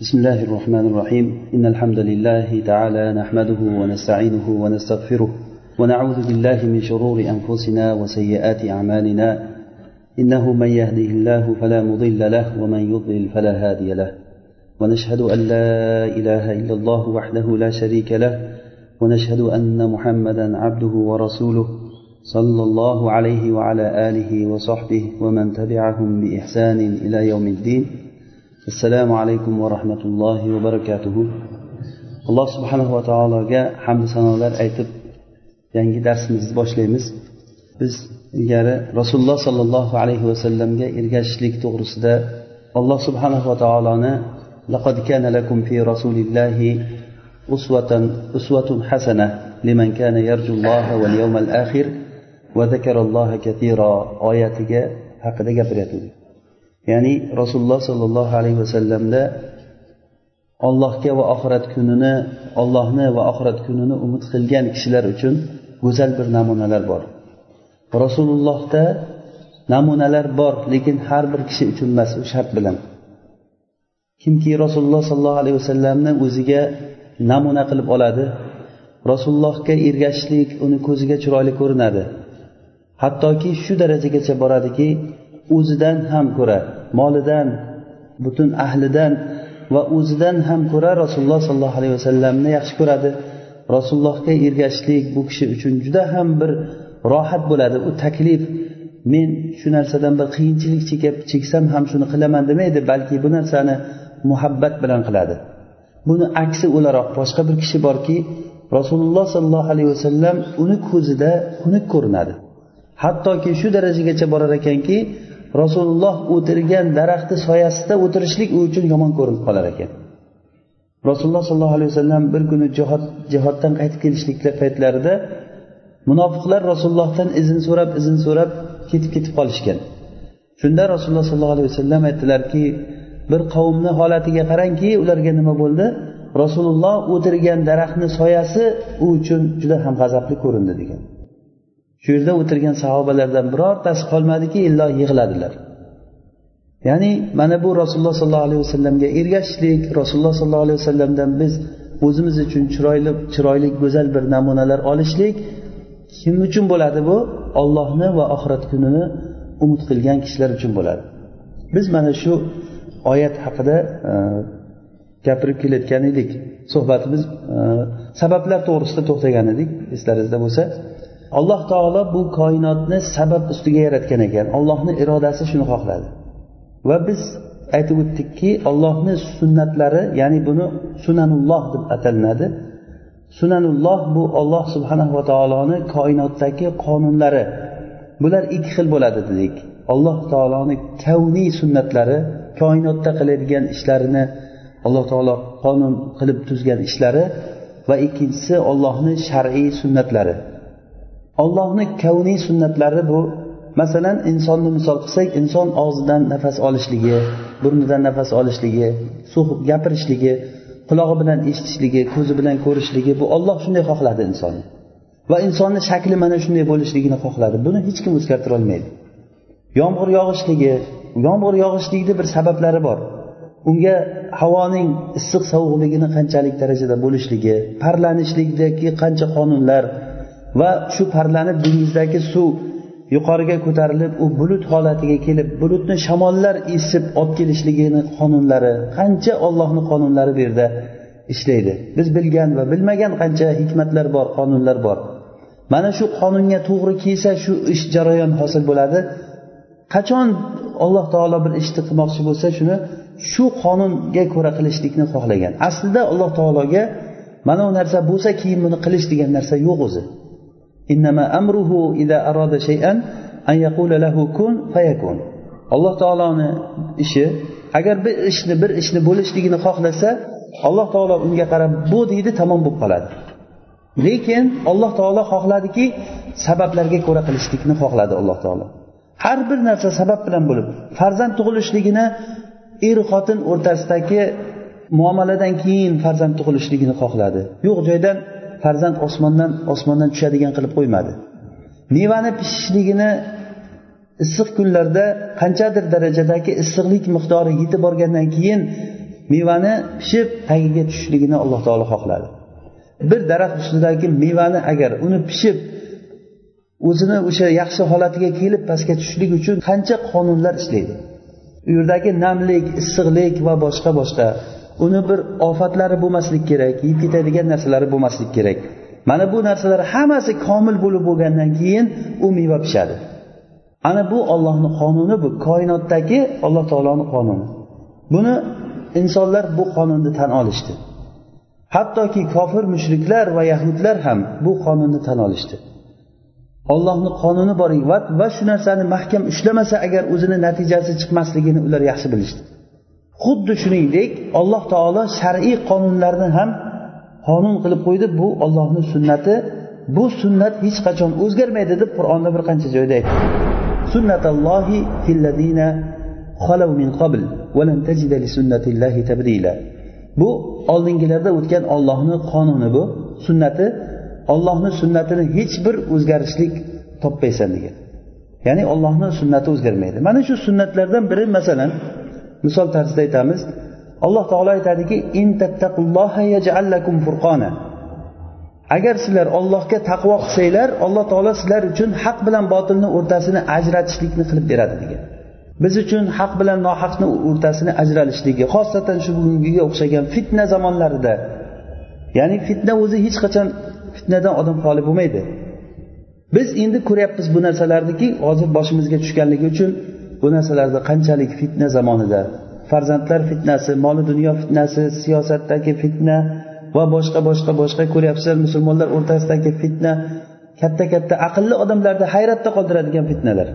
بسم الله الرحمن الرحيم. إن الحمد لله تعالى نحمده ونستعينه ونستغفره ونعوذ بالله من شرور أنفسنا وسيئات أعمالنا. إنه من يهده الله فلا مضل له ومن يضلل فلا هادي له. ونشهد أن لا إله إلا الله وحده لا شريك له. ونشهد أن محمدا عبده ورسوله صلى الله عليه وعلى آله وصحبه ومن تبعهم بإحسان إلى يوم الدين. assalomu alaykum va rahmatullohi va barakatuhu alloh subhanava taologa hamdu sanolar aytib yangi darsimizni boshlaymiz biz ilgari rasululloh sollallohu alayhi vasallamga ergashishlik to'g'risida alloh subhanava taoloni لقد كان لكم في رسول الله أسوة أسوة حسنة لمن كان يرجو الله واليوم الآخر وذكر الله كثيرا آياتك هكذا gapiryapti Ya'ni rasululloh sollallohu alayhi vasallamda ollohga va oxirat kunini ollohni va oxirat kunini umid qilgan kishilar uchun go'zal bir namunalar bor. Rasulullohda namunalar bor lekin har bir kishi uchun emas u shart bilan. Kimki rasululloh sollallohu alayhi vasallamni o'ziga namuna qilib oladi rasulullohga ergashishlik uni ko'ziga chiroyli ko'rinadi. Hattoki shu darajagacha boradiki o'zidan ham ko'ra molidan butun ahlidan va o'zidan ham ko'ra rasululloh sollallohu alayhi vasallamni yaxshi ko'radi. Rasulullohga ergashishlik bu kishi uchun juda ham bir rohat bo'ladi. U taklif men shu narsadan bir qiyinchilik chekib cheksam ham shuni qilaman demaydi balki bu narsani muhabbat bilan qiladi. Buni aksi o'laroq boshqa bir kishi borki rasululloh sollallohu alayhi vasallam uni ko'zida xunuk ko'rinadi. Hattoki shu darajagacha borar ekanki rasululloh o'tirgan daraxtni soyasida o'tirishlik u uchun yomon ko'rinib qolar ekan. Rasululloh sollallohu alayhi vasallam bir kuni jihod jihoddan qaytib kelishlik paytlarida munofiqlar rasulullohdan izn so'rab izn so'rab ketib ketib qolishgan. Shunda rasululloh sollallohu alayhi vasallam aytdilarki bir qavmni holatiga qarangki ularga nima bo'ldi? Rasululloh o'tirgan daraxtni soyasi u uchun juda ham g'azabli ko'rindi degan. Shu yerda o'tirgan sahobalardan birortasi qolmadiki illo yig'ladilar. Ya'ni mana bu rasululloh sollallohu alayhi vasallamga ergashishlik rasululloh sollallohu alayhi vasallamdan biz o'zimiz uchun chiroyli chiroyli go'zal bir namunalar olishlik kim uchun bo'ladi bu? Ollohni va oxirat kunini umid qilgan kishilar uchun bo'ladi. Biz mana shu oyat haqida e, gapirib kelayotgan edik. Suhbatimiz e, sabablar to'g'risida to'xtagan edik eslaringizda bo'lsa. Alloh taolo bu koinotni sabab ustiga yaratgan ekan. Ollohni irodasi shuni xohladi. Va biz aytib o'tdikki ollohni sunnatlari ya'ni buni sunanulloh deb atalinadi sunanulloh bu olloh subhanahu va taoloni koinotdagi qonunlari. Bular ikki xil bo'ladi dedik. Alloh taoloni kavniy sunnatlari koinotda qiladigan ishlarini alloh taolo qonun qilib tuzgan ishlari va ikkinchisi ollohni shar'iy sunnatlari. Ollohni kavniy sunnatlari bu. Masalan insonni misol qilsak inson og'zidan nafas olishligi burnidan nafas olishligi gapirishligi qulog'i bilan eshitishligi ko'zi bilan ko'rishligi bu olloh shunday xohladi insonni. Va insonni shakli mana shunday bo'lishligini xohladi. Buni hech kim o'zgartira olmaydi. Yomg'ir yog'ishligi yomg'ir yog'ishlikni bir sabablari bor. Unga havoning issiq sovuqligini qanchalik darajada bo'lishligi parlanishlikdagi qancha qonunlar va shu parlanib dengizdagi suv yuqoriga ko'tarilib u bulut holatiga kelib bulutni shamollar esib olib kelishligini qonunlari qancha ollohni qonunlari bu yerda ishlaydi. Biz bilgan va bilmagan qancha hikmatlar bor qonunlar bor. Mana shu qonunga to'g'ri kelsa shu ish jarayon hosil bo'ladi. Qachon alloh taolo bir ishni qilmoqchi bo'lsa shuni shu qonunga ko'ra qilishlikni xohlagan. Aslida alloh taologa mana bu narsa bo'lsa keyin buni qilish degan narsa yo'q o'zi. إنما أمره إذا أراد شيئا أن يقول له كن فيكون alloh taoloni ishi agar bir ishni bir ishni bo'lishligini xohlasa alloh taolo unga qarab bu deydi tamom bo'lib qoladi lekin alloh taolo xohladiki sabablarga ko'ra qilishlikni xohladi alloh taolo har bir narsa sabab bilan bo'lib farzand tug'ilishligini er xotin o'rtasidagi muomaladan keyin farzand tug'ilishligini xohladi yo'q joydan farzand osmondan osmondan tushadigan qilib qo'ymadi. Mevani pishishligini issiq kunlarda qanchadir darajadagi issiqlik miqdori yetib borgandan keyin mevani pishib tagiga tushishligini alloh taolo xohladi. Bir daraxt ustidagi mevani agar uni pishib o'zini o'sha yaxshi holatiga kelib pastga tushishlik uchun qancha qonunlar ishlaydi? U yerdagi namlik issiqlik va boshqa boshqa uni bir ofatlari bo'lmasligi kerak yeb ketadigan narsalari bo'lmasligi kerak. Mana bu narsalar hammasi komil bo'lib bo'lgandan keyin u meva pishadi. Ana bu ollohni qonuni bu koinotdagi alloh taoloni qonuni. Buni insonlar bu qonunni tan olishdi. Hattoki kofir mushriklar va yahudlar ham bu qonunni tan olishdi. Ollohni qonuni bor va, va shu narsani mahkam ushlamasa agar o'zini natijasi chiqmasligini ular yaxshi bilishdi. Xuddi shuningdek alloh taolo shar'iy qonunlarni ham qonun qilib qo'ydi. Bu ollohni sunnati. Bu sunnat hech qachon o'zgarmaydi deb qur'onda bir qancha joyda aytdi. Sunnatallohi filladina xalav min qabl valan tajida li sunnatillahi tabdila. Bu oldingilarda o'tgan ollohni qonuni bu. Sunnati ollohni sunnatini hech bir o'zgarishlik topmaysan degan. Ya'ni ollohni sunnati o'zgarmaydi. Mana shu sunnatlardan biri masalan misol tarzida aytamiz. Alloh taolo aytadiki agar sizlar ollohga taqvo qilsanglar alloh taolo sizlar uchun haq bilan botilni o'rtasini ajratishlikni qilib beradi degan. Biz uchun haq bilan nohaqni o'rtasini ajralishligi xosatan shu bugungiga o'xshagan fitna zamonlarida. Ya'ni fitna o'zi hech qachon fitnadan odam xoli bo'lmaydi. Biz endi ko'ryapmiz bu narsalarniki hozir boshimizga tushganligi uchun bu narsalarni qanchalik fitna zamonida? Farzandlar fitnasi moli dunyo fitnasi siyosatdagi fitna va boshqa boshqa boshqa ko'ryapsizlar musulmonlar o'rtasidagi fitna katta katta aqlli odamlarni hayratda qoldiradigan fitnalar.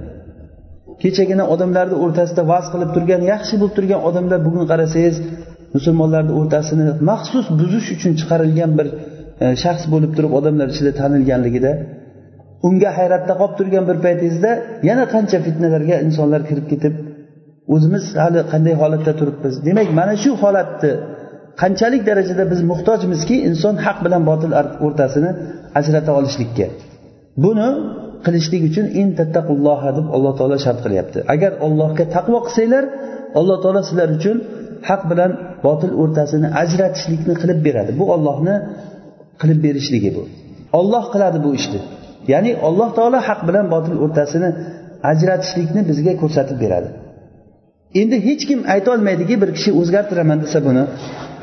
Kechagina odamlarni o'rtasida vaz qilib turgan yaxshi bo'lib turgan odamlar bugun qarasangiz musulmonlarni o'rtasini maxsus buzish uchun chiqarilgan bir e, shaxs bo'lib turib odamlar ichida tanilganligida unga hayratda qolib turgan bir paytingizda yana qancha fitnalarga insonlar kirib ketib o'zimiz hali qanday holatda turibmiz? Demak mana shu holatni qanchalik darajada biz muhtojmizki inson haq bilan botil o'rtasini ajrata olishlikka. Buni qilishlik uchun in tattaqulloha deb alloh taolo shart qilyapti. Agar ollohga taqvo qilsanglar alloh taolo sizlar uchun haq bilan botil o'rtasini ajratishlikni qilib beradi. Bu ollohni qilib berishligi bu. Olloh qiladi bu ishni. Ya'ni alloh taolo haq bilan botil o'rtasini ajratishlikni bizga ko'rsatib beradi. Endi hech kim aytolmaydiki bir kishi o'zgartiraman desa buni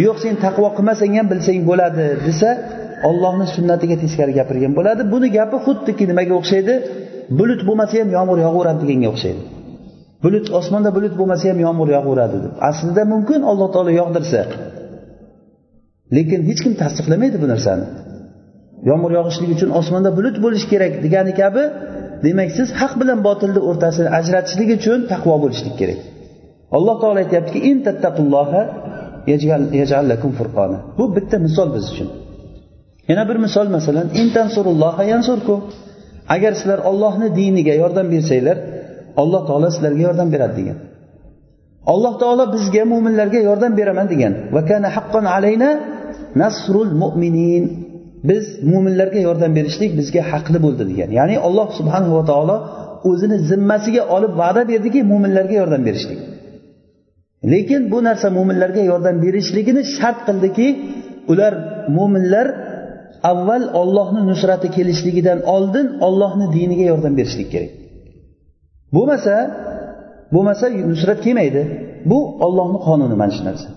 yo'q sen taqvo qilmasang ham bilsang bo'ladi desa ollohni sunnatiga teskari gapirgan bo'ladi. Buni gapi xuddiki nimaga o'xshaydi? Bulut bo'lmasa ham yomg'ir yog'averadi deganga o'xshaydi. Bulut osmonda bulut bo'lmasa ham yomg'ir yog'averadi deb. Aslida mumkin alloh taolo yog'dirsa. Lekin hech kim tasdiqlamaydi bu narsani. Yomg'ir yog'ishligi uchun osmonda bulut bo'lishi kerak degani kabi demak siz haq bilan botilni o'rtasini ajratishlik uchun taqvo bo'lishlik kerak. Alloh taolo aytyaptiki bu bitta misol biz uchun. Yana bir misol masalan agar sizlar ollohni diniga yordam bersanglar alloh taolo sizlarga yordam beradi degan. Alloh taolo bizga mo'minlarga yordam beraman degan. Nasrul mu'minin. Biz mo'minlarga yordam berishlik bizga haqli bo'ldi degan. Ya'ni alloh subhanava taolo o'zini zimmasiga olib va'da berdiki mo'minlarga yordam berishlik. Lekin bu narsa mo'minlarga yordam berishligini shart qildiki ular mo'minlar avval ollohni nusrati kelishligidan oldin ollohni diniga yordam berishlik kerak. Bo'lmasa bo'lmasa nusrat kelmaydi. Bu ollohni qonuni mana shu narsa.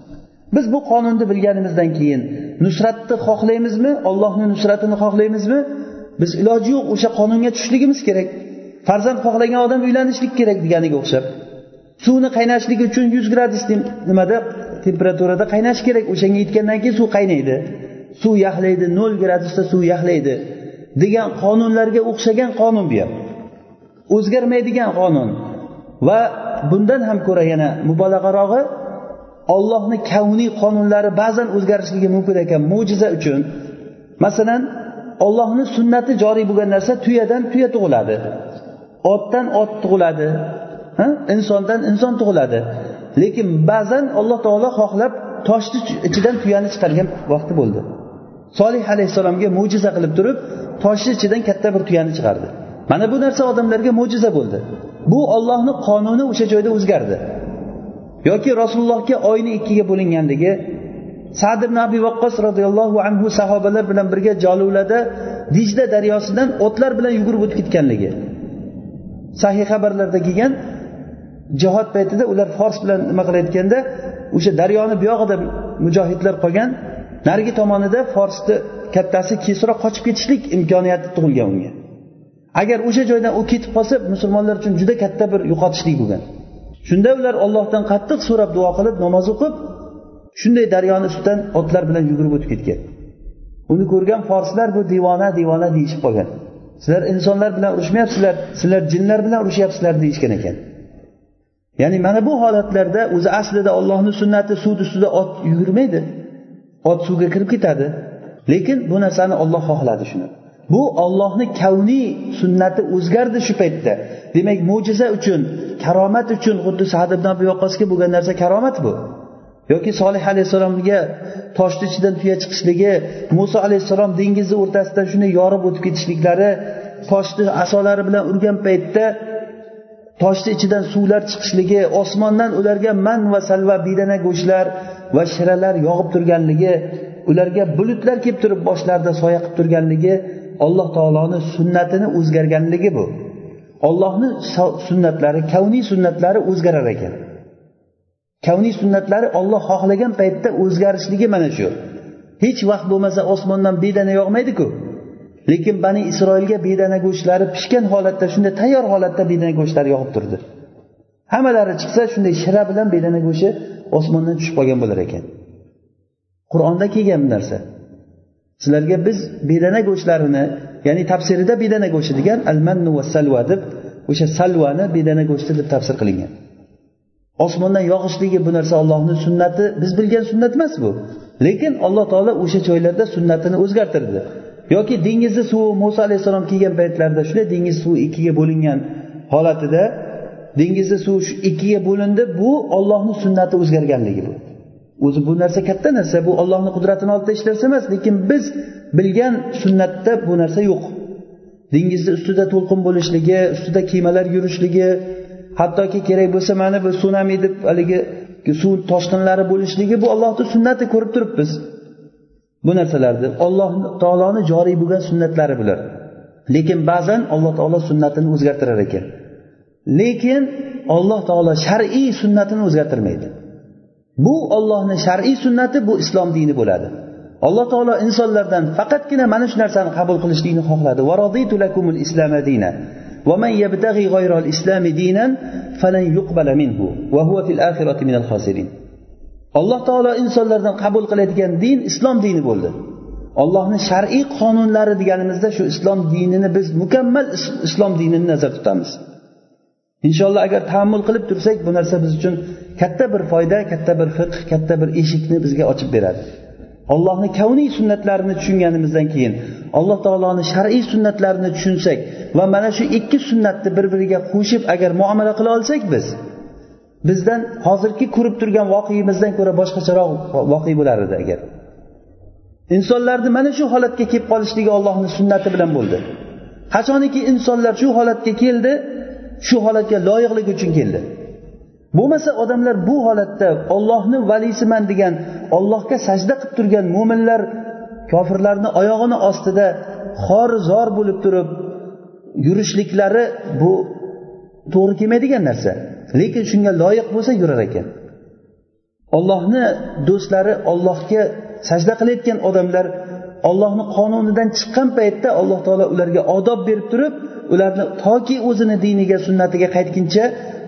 Biz bu qonunni bilganimizdan keyin nusratni xohlaymizmi ollohni nusratini xohlaymizmi? Biz iloji yo'q o'sha qonunga tushishligimiz kerak. Farzand xohlagan odam uylanishlik kerak deganiga o'xshab. Suvni qaynashligi uchun yuz gradus nimada? Temperaturada qaynashi kerak. O'shanga yetgandan keyin suv qaynaydi. Suv yaxlaydi nol gradusda suv yaxlaydi degan qonunlarga o'xshagan qonun bu ham. O'zgarmaydigan qonun. Va bundan ham ko'ra yana mubolag'arog'i ollohni kavniy qonunlari ba'zan o'zgarishligi mumkin ekan mo'jiza uchun. Masalan ollohni sunnati joriy bo'lgan narsa tuyadan tuya tug'iladi. Otdan ot tug'iladi insondan inson tug'iladi. Lekin ba'zan alloh taolo xohlab toshni ichidan tuyani chiqargan vaqti bo'ldi. Solih alayhissalomga mo'jiza qilib turib toshni ichidan katta bir tuyani chiqardi. Mana bu narsa odamlarga mo'jiza bo'ldi. Bu ollohni qonuni o'sha joyda o'zgardi. Yoki rasulullohga oyni ikkiga bo'linganligi sad ibn abi vaqqos roziyallohu anhu sahobalar bilan birga joluvlada dijda daryosidan otlar bilan yugurib o'tib ketganligi. Sahih xabarlarda kelgan jihod paytida ular fors bilan nima qilayotganda o'sha daryoni buyog'ida mujohidlar qolgan narigi tomonida forsni kattasi kesroq qochib ketishlik imkoniyati tug'ilgan unga. Agar o'sha joydan u ketib qolsa musulmonlar uchun juda katta bir yo'qotishlik bo'lgan. Shunda ular ollohdan qattiq so'rab duo qilib namoz o'qib shunday daryoni ustidan otlar bilan yugurib o'tib ketgan. Uni ko'rgan forslar bu devona devona deyishib qolgan. Sizlar insonlar bilan urushmayapsizlar sizlar jinlar bilan urushyapsizlar deyishgan ekan. Ya'ni mana bu holatlarda o'zi aslida ollohni sunnati suvni ustida ot yugurmaydi. Ot suvga kirib ketadi. Lekin bu narsani olloh xohladi shuni. Bu ollohni kavniy sunnati o'zgardi shu paytda. Demak mo'jiza uchun karomat uchun xuddi sad ibn abi vaqqosga bo'lgan narsa karomat bu. Yoki solih alayhissalomga toshni ichidan tuya chiqishligi muso alayhissalom dengizni o'rtasidan shunday yorib o'tib ketishliklari toshni asolari bilan urgan paytda toshni ichidan suvlar chiqishligi osmondan ularga man va salva bedana go'shtlar va shiralar yog'ib turganligi ularga bulutlar kelib turib boshlarida soya qilib turganligi alloh taoloni sunnatini o'zgarganligi bu. Ollohni sunnatlari kavniy sunnatlari o'zgarar ekan. Kavniy sunnatlari olloh xohlagan paytda o'zgarishligi mana shu. Hech vaqt bo'lmasa osmondan bedana yog'maydiku. Lekin bani isroilga bedana go'shtlari pishgan holatda shunday tayyor holatda bedana go'shtlari yog'ib turdi. Hammalari chiqsa shunday shira bilan bedana go'shti osmondan tushib qolgan bo'lar ekan. Qur'onda kelgan bu narsa. Sizlarga biz bedana go'shtlarini ya'ni tafsirida bedana go'shti degan al mannu va salva deb o'sha salvani bedana go'shti deb tafsir qilingan. Osmondan yog'ishligi bu narsa ollohni sunnati biz bilgan sunnat emas bu. Lekin alloh taolo o'sha joylarda sunnatini o'zgartirdi. Yoki dengizni suvi muso alayhissalom kelgan paytlarida shunday dengiz suvi ikkiga bo'lingan holatida dengizni suvi shu ikkiga bo'lindi bu ollohni sunnati o'zgarganligi bu. O'zi bu narsa katta narsa bu ollohni qudratini oldida hech narsa emas lekin biz bilgan sunnatda bu narsa yo'q. Dengizni ustida to'lqin bo'lishligi ustida kemalar yurishligi hattoki kerak bo'lsa mana bu sunami deb haligi suv toshqinlari bo'lishligi bu ollohni sunnati ko'rib turibmiz. Bu narsalarni alloh taoloni joriy bo'lgan sunnatlari bular. Lekin ba'zan alloh taolo sunnatini o'zgartirar ekan. Lekin alloh taolo shar'iy sunnatini o'zgartirmaydi. bu ollohni shar'iy sunnati bu islom dini bo'ladi alloh taolo insonlardan faqatgina mana shu narsani qabul qilishlikni xohladi ومن يبتغي غير الإسلام دينا فلن يقبل منه وهو في الآخرة من الخاسرين alloh taolo insonlardan qabul qiladigan din islom dini bo'ldi ollohni shar'iy qonunlari deganimizda shu islom dinini biz mukammal islom dinini nazarda tutamiz Inshaalloh agar taammul qilib tursak bu narsa biz uchun katta bir foyda katta bir fiqh katta bir eshikni bizga ochib beradi. Allohni kavniy sunnatlarini tushunganimizdan keyin alloh taoloni shar'iy sunnatlarini tushunsak va mana shu ikki sunnatni bir biriga qo'shib agar muomala qila olsak biz bizdan hozirgi ko'rib turgan voqeimizdan ko'ra boshqacharoq voqea bo'lar edi agar. Insonlarni mana shu holatga kelib qolishligi ollohni sunnati bilan bo'ldi. Qachoniki insonlar shu holatga keldi shu holatga loyiqligi uchun keldi. Bo'lmasa odamlar bu holatda ollohni valiysiman degan ollohga sajda qilib turgan mo'minlar kofirlarni oyog'ini ostida xor zor bo'lib turib yurishliklari bu to'g'ri kelmaydigan narsa. Lekin shunga loyiq bo'lsa yurar ekan. Ollohni do'stlari ollohga sajda qilayotgan odamlar ollohni qonunidan chiqqan paytda alloh taolo ularga odob berib turib ularni toki o'zini diniga sunnatiga qaytguncha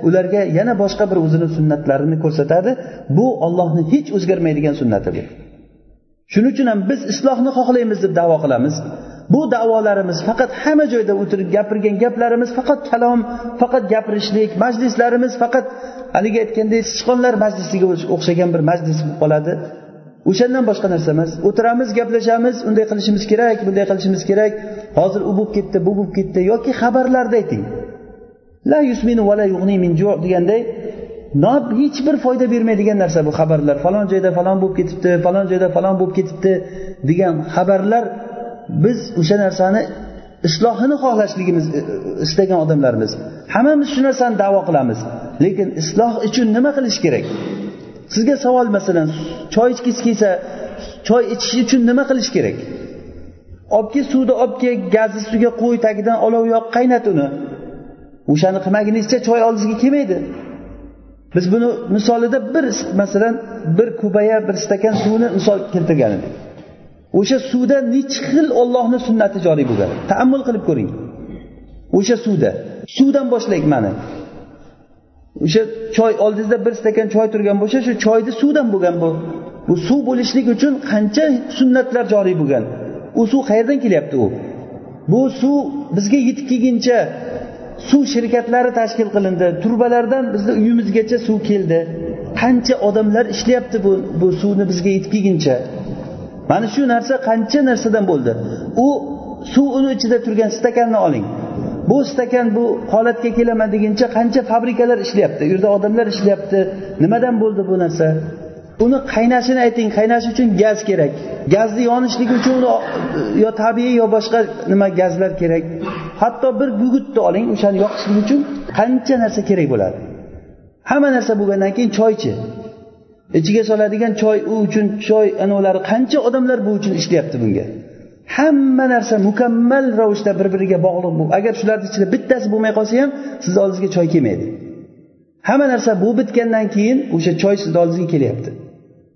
ularga yana boshqa bir o'zini sunnatlarini ko'rsatadi. Bu ollohni hech o'zgarmaydigan sunnati bu shuning uchun ham biz islohni xohlaymiz deb davo qilamiz. Bu davolarimiz faqat hamma joyda o'tirib gapirgan gaplarimiz faqat kalom faqat gapirishlik majlislarimiz faqat haligi aytgandek sichqonlar majlisiga o'xshagan bir majlis bo'lib qoladi. O'shandan boshqa narsa emas o'tiramiz gaplashamiz unday qilishimiz kerak bunday qilishimiz kerak. Hozir u bo'lib ketdi bu bo'lib ketdi yoki xabarlarni ayting. La yusminu va la yug'ni min ju' deganday hech bir foyda bermaydigan narsa bu xabarlar. Falon joyda falon bo'lib ketibdi falon joyda falon bo'lib ketibdi degan xabarlar biz o'sha narsani islohini xohlashligimiz e, e, istagan odamlarmiz hammamiz shu narsani davo qilamiz. Lekin isloh uchun nima qilish kerak? Sizga savol masalan choy ichgisi kelsa choy ichish uchun nima qilish kerak? Olib kel suvni olib kel gazni ustiga qo'y tagidan olov yoq qaynat uni. O'shani qilmaguningizcha choy oldingizga kelmaydi. Biz buni misolida bir masalan bir kubaya bir stakan suvni misol keltirgan edik o'sha suvda nechi xil ollohni sunnati joriy bo'lgan? Taammul qilib ko'ring. O'sha suvda. Suvdan boshlaylik mana o'sha choy oldingizda bir stakan choy turgan bo'lsa shu choyni suvdan bo'lgan bu. Bu suv bo'lishlik uchun qancha sunnatlar joriy bo'lgan? U suv qayerdan kelyapti u? Bu suv bizga yetib kelguncha suv shirkatlari tashkil qilindi. Turbalardan bizni uyimizgacha suv keldi. Qancha odamlar ishlayapti bu bu suvni bizga yetib kelguncha? Mana shu narsa qancha narsadan bo'ldi? U suv uni ichida turgan stakanni oling. Bu stakan bu holatga kelaman deguncha qancha fabrikalar ishlayapti u yerda odamlar ishlayapti nimadan bo'ldi bu narsa? Uni qaynashini ayting qaynashi uchun gaz kerak gazni yonishligi uchun uni yo tabiiy yo boshqa nima gazlar kerak. Hatto bir gugutni oling o'shani yoqishlik uchun qancha narsa kerak bo'ladi. Hamma narsa bo'lgandan keyin choychi. Ichiga soladigan choy u uchun choy anavilari qancha odamlar bu uchun ishlayapti bunga? Hamma narsa mukammal ravishda bir biriga bog'liq agar shularni ichida bittasi bo'lmay qolsa ham sizni oldingizga choy kelmaydi. Hamma narsa bu bitgandan keyin o'sha choy sizni oldingizga kelyapti.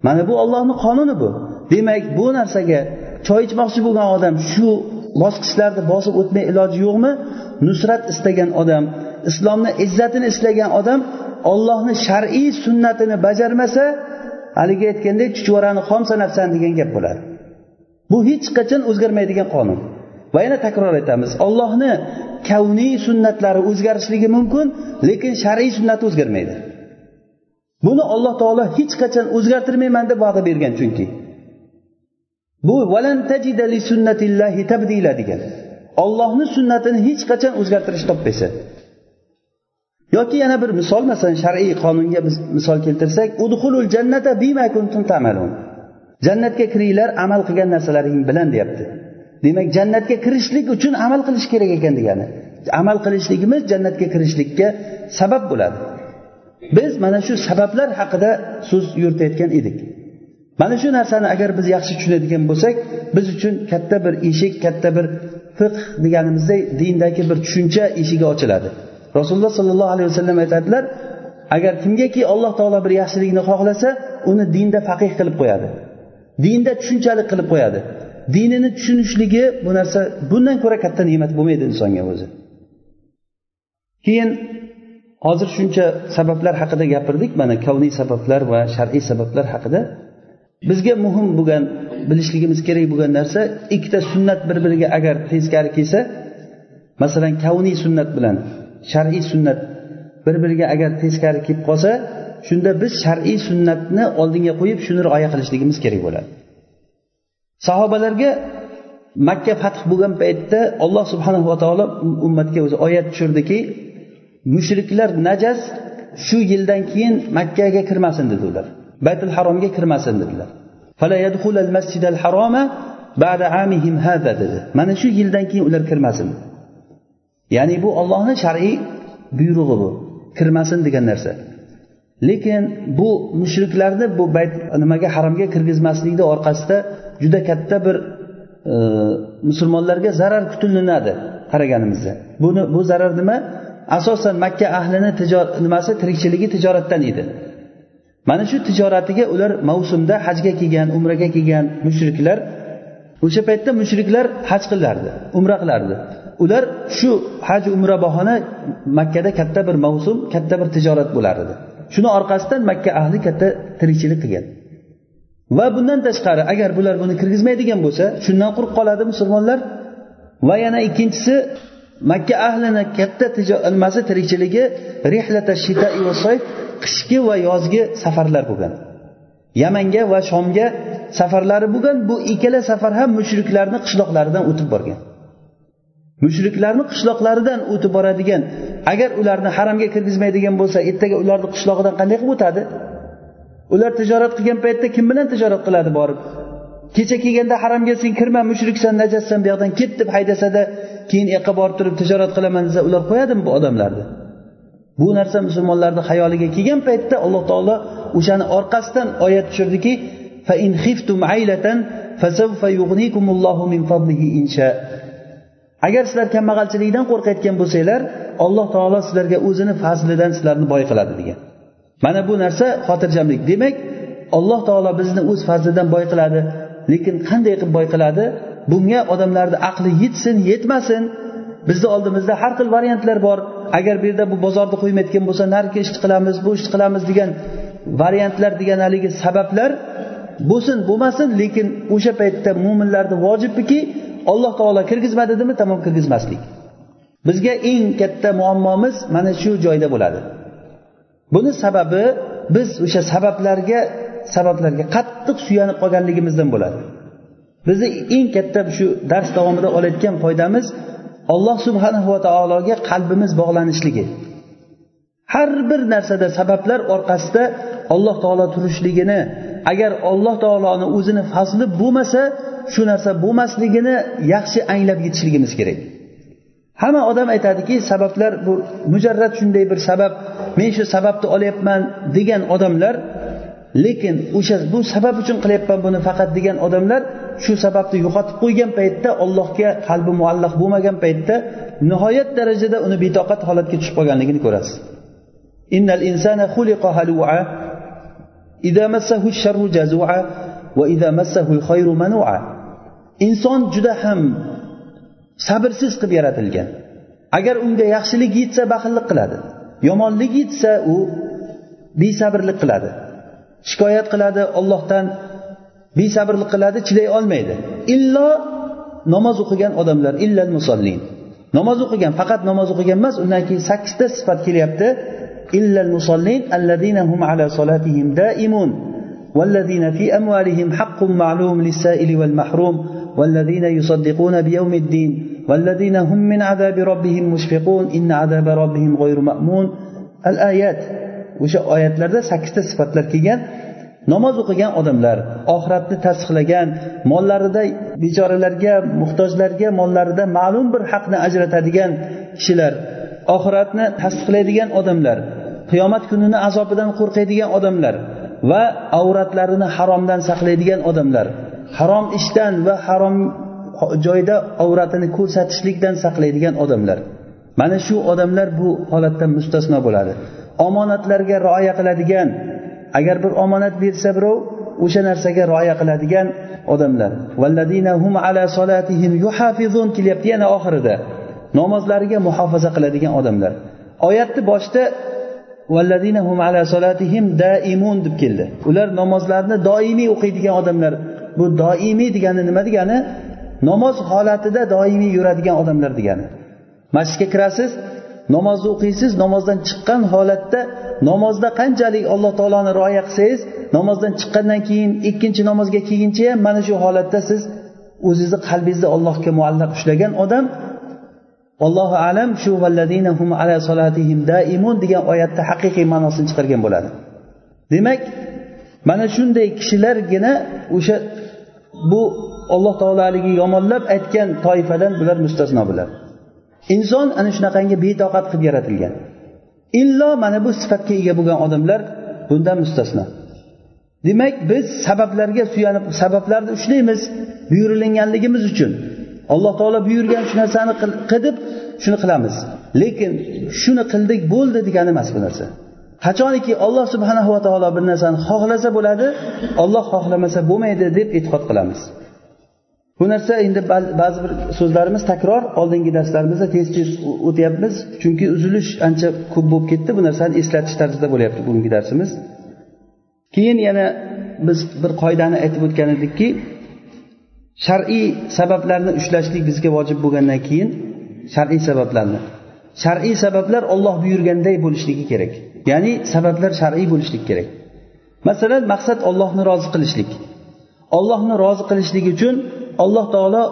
Mana bu ollohni qonuni bu. Demak bu narsaga choy ichmoqchi bo'lgan odam shu bosqichlarni bosib o'tmay iloji yo'qmi? Nusrat istagan odam islomni izzatini istagan odam ollohni shar'iy sunnatini bajarmasa haligi aytgandek chuchvarani xom sanabsan degan gap bo'ladi bu hech qachon o'zgarmaydigan qonun. Va yana takror aytamiz ollohni kavniy sunnatlari o'zgarishligi mumkin lekin shar'iy sunnati o'zgarmaydi. Buni alloh taolo hech qachon o'zgartirmayman deb va'da bergan chunki. Bu valan tajida li sunnatillahi tabdila degan. Ollohni sunnatini hech qachon o'zgartirish topmaysan. Yoki yana bir misol masalan shar'iy qonunga biz misol keltirsak udhulul jannata bima kuntum ta'malun jannatga kiringlar amal qilgan narsalaring bilan deyapti. Demak jannatga kirishlik uchun amal qilish kerak ekan degani. Amal qilishligimiz jannatga kirishlikka sabab bo'ladi. Biz mana shu sabablar haqida so'z yuritayotgan edik. Mana shu narsani agar biz yaxshi tushunadigan bo'lsak biz uchun katta bir eshik katta bir fiqh deganimizdek dindagi bir tushuncha eshigi ochiladi. Rasululloh sollallohu alayhi vasallam aytadilar agar kimgaki alloh taolo bir yaxshilikni xohlasa uni dinda faqih qilib qo'yadi. Dinda tushunchalik qilib qo'yadi. Dinini tushunishligi bu narsa bundan ko'ra katta ne'mat bo'lmaydi insonga o'zi. Keyin hozir shuncha sabablar haqida gapirdik. Mana kavniy sabablar va shar'iy sabablar haqida. Bizga muhim bo'lgan bilishligimiz kerak bo'lgan narsa ikkita sunnat bir biriga agar teskari kelsa masalan kavniy sunnat bilan shar'iy sunnat bir biriga agar teskari kelib qolsa shunda biz shar'iy sunnatni oldinga qo'yib shuni rioya qilishligimiz kerak bo'ladi. Sahobalarga makka fath bo'lgan paytda alloh subhanahu va taolo ummatga o'zi oyat tushirdiki mushriklar najas shu yildan keyin makkaga kirmasin dedi ular baytul haromga kirmasin dedilar. Dedi. Mana shu yildan keyin ular kirmasin. Ya'ni bu ollohni shar'iy buyrug'i bu. Kirmasin degan narsa. Lekin bu mushriklarni bu bayt nimaga haromga kirgizmaslikni orqasida juda katta bir e, musulmonlarga zarar kutilinadi qaraganimizda. Buni bu zarar nima? Asosan makka ahlini nimasi? Tirikchiligi tijoratdan edi. Mana shu tijoratiga ular mavsumda hajga kelgan umraga kelgan mushriklar o'sha paytda mushriklar haj qilardi umra qilardi. Ular shu haj umra bahona makkada katta bir mavsum katta bir tijorat bo'lar edi shuni orqasidan makka ahli katta tirikchilik qilgan. Va bundan tashqari agar bular buni kirgizmaydigan bo'lsa shundan quruq qoladi musulmonlar. Va yana ikkinchisi makka ahlini katta nimasi tirikchiligi rihlata shitai va soyf qishki va yozgi safarlar bo'lgan. Yamanga va shomga safarlari bo'lgan. Bu ikkala safar ham mushriklarni qishloqlaridan o'tib borgan. Mushriklarni qishloqlaridan o'tib boradigan agar ularni haramga kirgizmaydigan bo'lsa ertaga ularni qishlog'idan qanday qilib o'tadi? Ular tijorat qilgan paytda kim bilan tijorat qiladi borib? Kecha kelganda haramga sen kirma mushriksan najassan bu yoqdan ket deb haydasada keyin u yoqqa borib turib tijorat qilaman desa ular qo'yadimi bu odamlarni. Bu narsa musulmonlarni xayoliga kelgan paytda alloh taolo o'shani orqasidan oyat tushirdiki agar sizlar kambag'alchilikdan qo'rqayotgan bo'lsanglar alloh taolo sizlarga o'zini fazlidan sizlarni boy qiladi degan. Mana bu narsa xotirjamlik. Demak alloh taolo bizni o'z fazlidan boy qiladi lekin qanday qilib boy qiladi? Bunga odamlarni aqli yetsin yetmasin. Bizni oldimizda har xil variantlar bor. Agar bu yerda bu bozorni qo'ymayotgan bo'lsa narigi ishni qilamiz bu ishni qilamiz degan variantlar degan haligi sabablar bo'lsin bo'lmasin lekin o'sha paytda mo'minlarni vojibiki alloh taolo kirgizma dedimi? Tamom kirgizmaslik bizga eng katta muammomiz mana shu joyda bo'ladi. Buni sababi biz o'sha sabablarga sabablarga qattiq suyanib qolganligimizdan bo'ladi. Bizni eng katta shu dars davomida olayotgan foydamiz alloh subhanahu va taologa qalbimiz bog'lanishligi. Har bir narsada sabablar orqasida alloh taolo turishligini agar alloh taoloni o'zini fazli bo'lmasa shu narsa bo'lmasligini yaxshi anglab yetishligimiz kerak. Hamma odam aytadiki sabablar bu mujarrad shunday bir sabab men shu sababni olyapman degan odamlar lekin o'sha bu sabab uchun qilyapman buni faqat degan odamlar shu sababni yo'qotib qo'ygan paytda allohga qalbi muallaq bo'lmagan paytda nihoyat darajada uni betoqat holatga tushib qolganligini ko'rasiz. Innal insana xuliqa halua idza massahu sharru jazua inson juda ham sabrsiz qilib yaratilgan. Agar unga yaxshilik yetsa baxillik qiladi yomonlik yetsa u besabrlik qiladi. Shikoyat qiladi ollohdan besabrlik qiladi chiday olmaydi. Illo namoz o'qigan odamlar illal musallin namoz o'qigan faqat namoz o'qigan emas undan keyin sakkizta sifat kelyapti. Illal musallin alladina hum ala solatihim daimun. والذين في أموالهم حق معلوم للسائل والمحروم والذين يصدقون بيوم الدين والذين هم من عذاب ربهم مشفقون إن عذاب ربهم غير مأمون الآيات o'sha oyatlarda sakkizta sifatlar kelgan namoz o'qigan odamlar oxiratni tasdiqlagan mollarida bechoralarga muhtojlarga mollarida ma'lum bir haqni ajratadigan kishilar oxiratni tasdiqlaydigan odamlar qiyomat kunini azobidan qo'rqadigan odamlar va avratlarini haromdan saqlaydigan odamlar. Harom ishdan va harom joyda avratini ko'rsatishlikdan saqlaydigan odamlar. Mana shu odamlar bu holatdan mustasno bo'ladi. Omonatlarga rioya qiladigan agar bir omonat bersa birov o'sha narsaga rioya qiladigan odamlar. Hum ala solatihim yuhafizun kelyapti yana oxirida. Namozlariga muhofaza qiladigan odamlar. Oyatni boshida deb keldi. Ular namozlarni doimiy o'qiydigan odamlar. Bu doimiy degani nima degani? Namoz holatida doimiy yuradigan odamlar degani. Masjidga kirasiz namozni o'qiysiz namozdan chiqqan holatda namozda qanchalik alloh taoloni rioya qilsangiz namozdan chiqqandan keyin ikkinchi namozga kelguncha ham mana shu holatda siz o'zizni qalbingizni allohga muallaq ushlagan odam allohu alam shu hum ala solatihim daimun degan oyatda haqiqiy ma'nosini chiqargan bo'ladi. Demak mana shunday kishilargina o'sha bu alloh taolo haligi yomonlab aytgan toifadan bular mustasno bo'ladi. Inson ana shunaqangi betoqat qilib yaratilgan. Illo mana bu sifatga ega bo'lgan odamlar bundan mustasno. Demak biz sabablarga suyanib sabablarni ushlaymiz buyurilganligimiz uchun alloh taolo buyurgan shu narsani qilib shuni qilamiz. Lekin shuni qildik bo'ldi degani emas bu narsa. Qachoniki alloh subhanahu va taolo bir narsani xohlasa bo'ladi olloh xohlamasa bo'lmaydi deb e'tiqod qilamiz. Bu narsa endi ba'zi bir so'zlarimiz takror oldingi darslarimizda tez tez o'tyapmiz chunki uzilish ancha ko'p bo'lib ketdi bu narsani eslatish tarzida bo'lyapti bugungi darsimiz. Keyin yana biz bir qoidani aytib o'tgan edikki shar'iy sabablarni ushlashlik bizga vojib bo'lgandan keyin shar'iy sabablarni. Shar'iy sabablar olloh buyurganday bo'lishligi kerak. Ya'ni sabablar shar'iy bo'lishligi kerak. Masalan maqsad ollohni rozi qilishlik. Ollohni rozi qilishlik uchun alloh taolo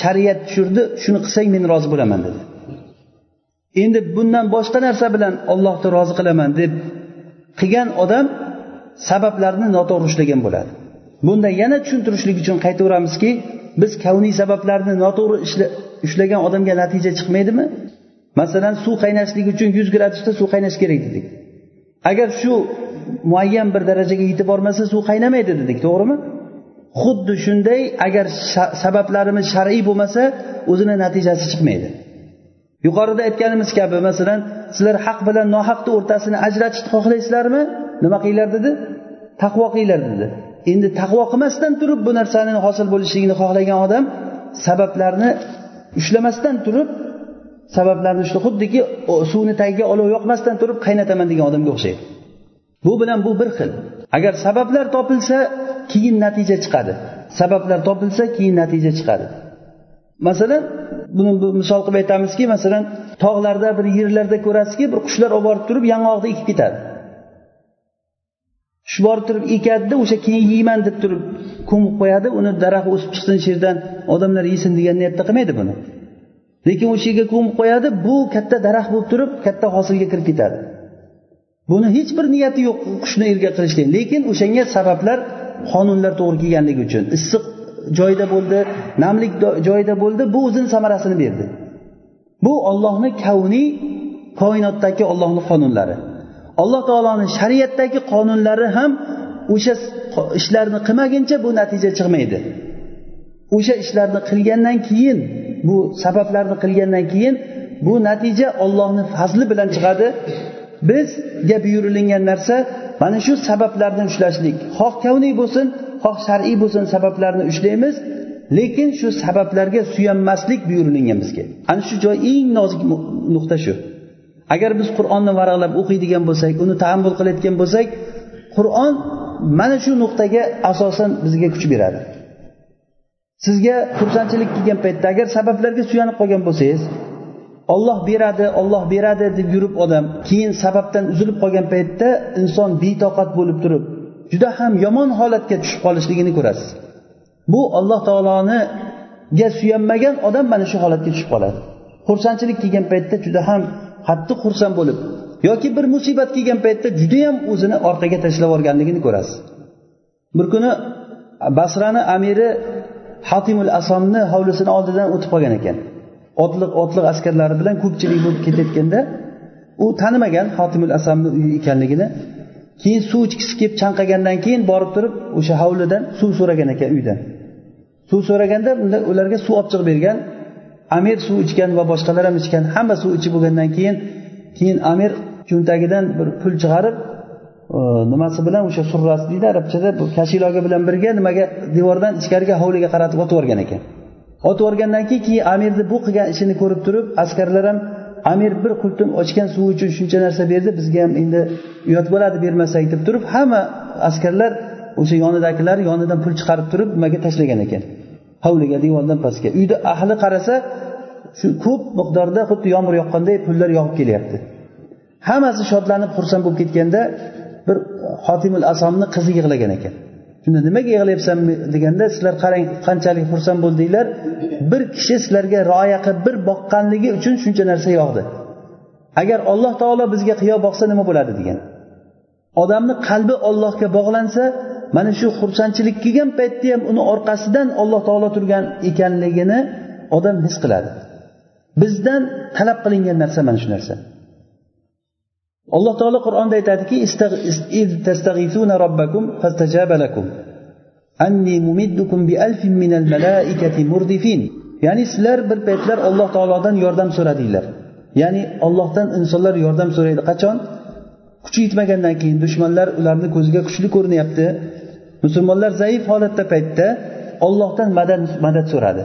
shariat tushirdi shuni qilsang men rozi bo'laman dedi. Endi bundan boshqa narsa bilan ollohni rozi qilaman deb qilgan odam sabablarni noto'g'ri ushlagan bo'ladi. Bunda yana tushuntirishlik uchun qaytaveramizki biz kavniy sabablarni noto'g'ri ushlagan odamga natija chiqmaydimi? Masalan suv qaynashligi uchun yuz gradusda suv qaynashi kerak dedik. Agar shu muayyan bir darajaga yetib bormasa suv qaynamaydi dedik to'g'rimi? Xuddi shunday agar sabablarimiz shar'iy bo'lmasa o'zini natijasi chiqmaydi. Yuqorida aytganimiz kabi masalan sizlar haq bilan nohaqni o'rtasini ajratishni xohlaysizlarmi? Nima qilinglar dedi? Taqvo qilinglar dedi. Endi taqvo qilmasdan turib bu narsani hosil bo'lishligini xohlagan odam sabablarni ushlamasdan turib sabablarni ushlab xuddiki suvni tagiga olov yoqmasdan turib qaynataman degan odamga o'xshaydi. Bu bilan bu bir xil. Agar sabablar topilsa keyin natija chiqadi. Sabablar topilsa keyin natija chiqadi. Masalan buni misol qilib aytamizki masalan tog'larda bir yerlarda ko'rasizki bir qushlar olib borib turib yong'oqni ekib ketadi. Shu borib turib ekadida o'sha keyin yeyman deb turib ko'mib qo'yadi uni daraxt o'sib chiqsin shu yerdan odamlar yesin degan niyatda qilmaydi buni. Lekin o'sha yerga ko'mib qo'yadi bu katta daraxt bo'lib turib katta hosilga kirib ketadi. Buni hech bir niyati yo'q qushni erga qilishlik lekin o'shanga sabablar qonunlar to'g'ri kelganligi uchun. Issiq joyda bo'ldi namlik joyda bo'ldi bu o'zini samarasini berdi. Bu ollohni kavniy koinotdagi ollohni qonunlari. Alloh taoloni shariatdagi qonunlari ham o'sha ishlarni qilmaguncha bu natija chiqmaydi. O'sha ishlarni qilgandan keyin bu sabablarni qilgandan keyin bu natija ollohni fazli bilan chiqadi. Bizga buyurilgan narsa mana shu sabablarni ushlashlik. Xoh kavniy bo'lsin xoh shar'iy bo'lsin sabablarni ushlaymiz lekin shu sabablarga suyanmaslik buyurilgan bizga. Ana shu joy eng nozik nuqta shu. Agar biz qur'onni varaqlab o'qiydigan bo'lsak uni taammul qilayotgan bo'lsak qur'on mana shu nuqtaga asosan bizga kuch beradi. Sizga xursandchilik kelgan paytda agar sabablarga suyanib qolgan bo'lsangiz olloh beradi olloh beradi deb yurib odam keyin sababdan uzilib qolgan paytda inson betoqat bo'lib turib juda ham yomon holatga tushib qolishligini ko'rasiz. Bu alloh taoloniga suyanmagan odam mana shu holatga tushib qoladi. Xursandchilik kelgan paytda juda ham qattiq xursand bo'lib yoki bir musibat kelgan paytda judayam o'zini orqaga tashlab yuborganligini ko'rasiz. Bir kuni basrani amiri hatimul asomni hovlisini oldidan o'tib qolgan ekan. Otliq otliq askarlari bilan ko'pchilik bo'lib ketayotganda u tanimagan hotimul asamni uyi ekanligini keyin suv ichgisi kelib chanqagandan keyin borib turib o'sha hovlidan suv so'ragan ekan uydan suv so'raganda unda ularga suv olib chiqib bergan amir suv ichgan va boshqalar ham ichgan. Hamma suv ichib bo'lgandan keyin keyin amir cho'ntagidan bir pul chiqarib e, nimasi bilan o'sha surrasi deydi arabchada bu kashiloga bilan birga nimaga devordan ichkariga hovliga qaratib otib yuborgan ekan. Otib yuborgandan keyin keyin amirni bu qilgan ishini ko'rib turib askarlar ham amir bir qultum ochgan suv uchun shuncha narsa berdi bizga ham endi uyat bo'ladi bermasak deb turib hamma askarlar o'sha yonidagilar yonidan pul chiqarib turib nimaga tashlagan ekan. Hovliga devordan pastga. Uyda ahli qarasa shu ko'p miqdorda xuddi yomg'ir yoqqanday pullar yog'ib kelyapti. Hammasi shodlanib xursand bo'lib ketganda bir xotimul asomni qizi yig'lagan ekan. Shunda nimaga yig'layapsan deganda sizlar qarang qanchalik xursand bo'ldinglar. Bir kishi sizlarga rioya qilib bir boqqanligi uchun shuncha narsa yog'di. Agar alloh taolo bizga qiyo boqsa nima bo'ladi degan. Odamni qalbi ollohga bog'lansa mana shu xursandchilik kelgan paytda ham uni orqasidan alloh taolo turgan ekanligini odam his qiladi. Bizdan talab qilingan narsa mana shu narsa. Alloh taolo qur'onda aytadiki ya'ni sizlar bir paytlar olloh taolodan yordam so'radinglar. Ya'ni ollohdan insonlar yordam so'raydi. Qachon? Kuchi yetmagandan keyin. Dushmanlar ularni ko'ziga kuchli ko'rinyapti. Musulmonlar zaif holatda paytda ollohdan madad madad so'radi.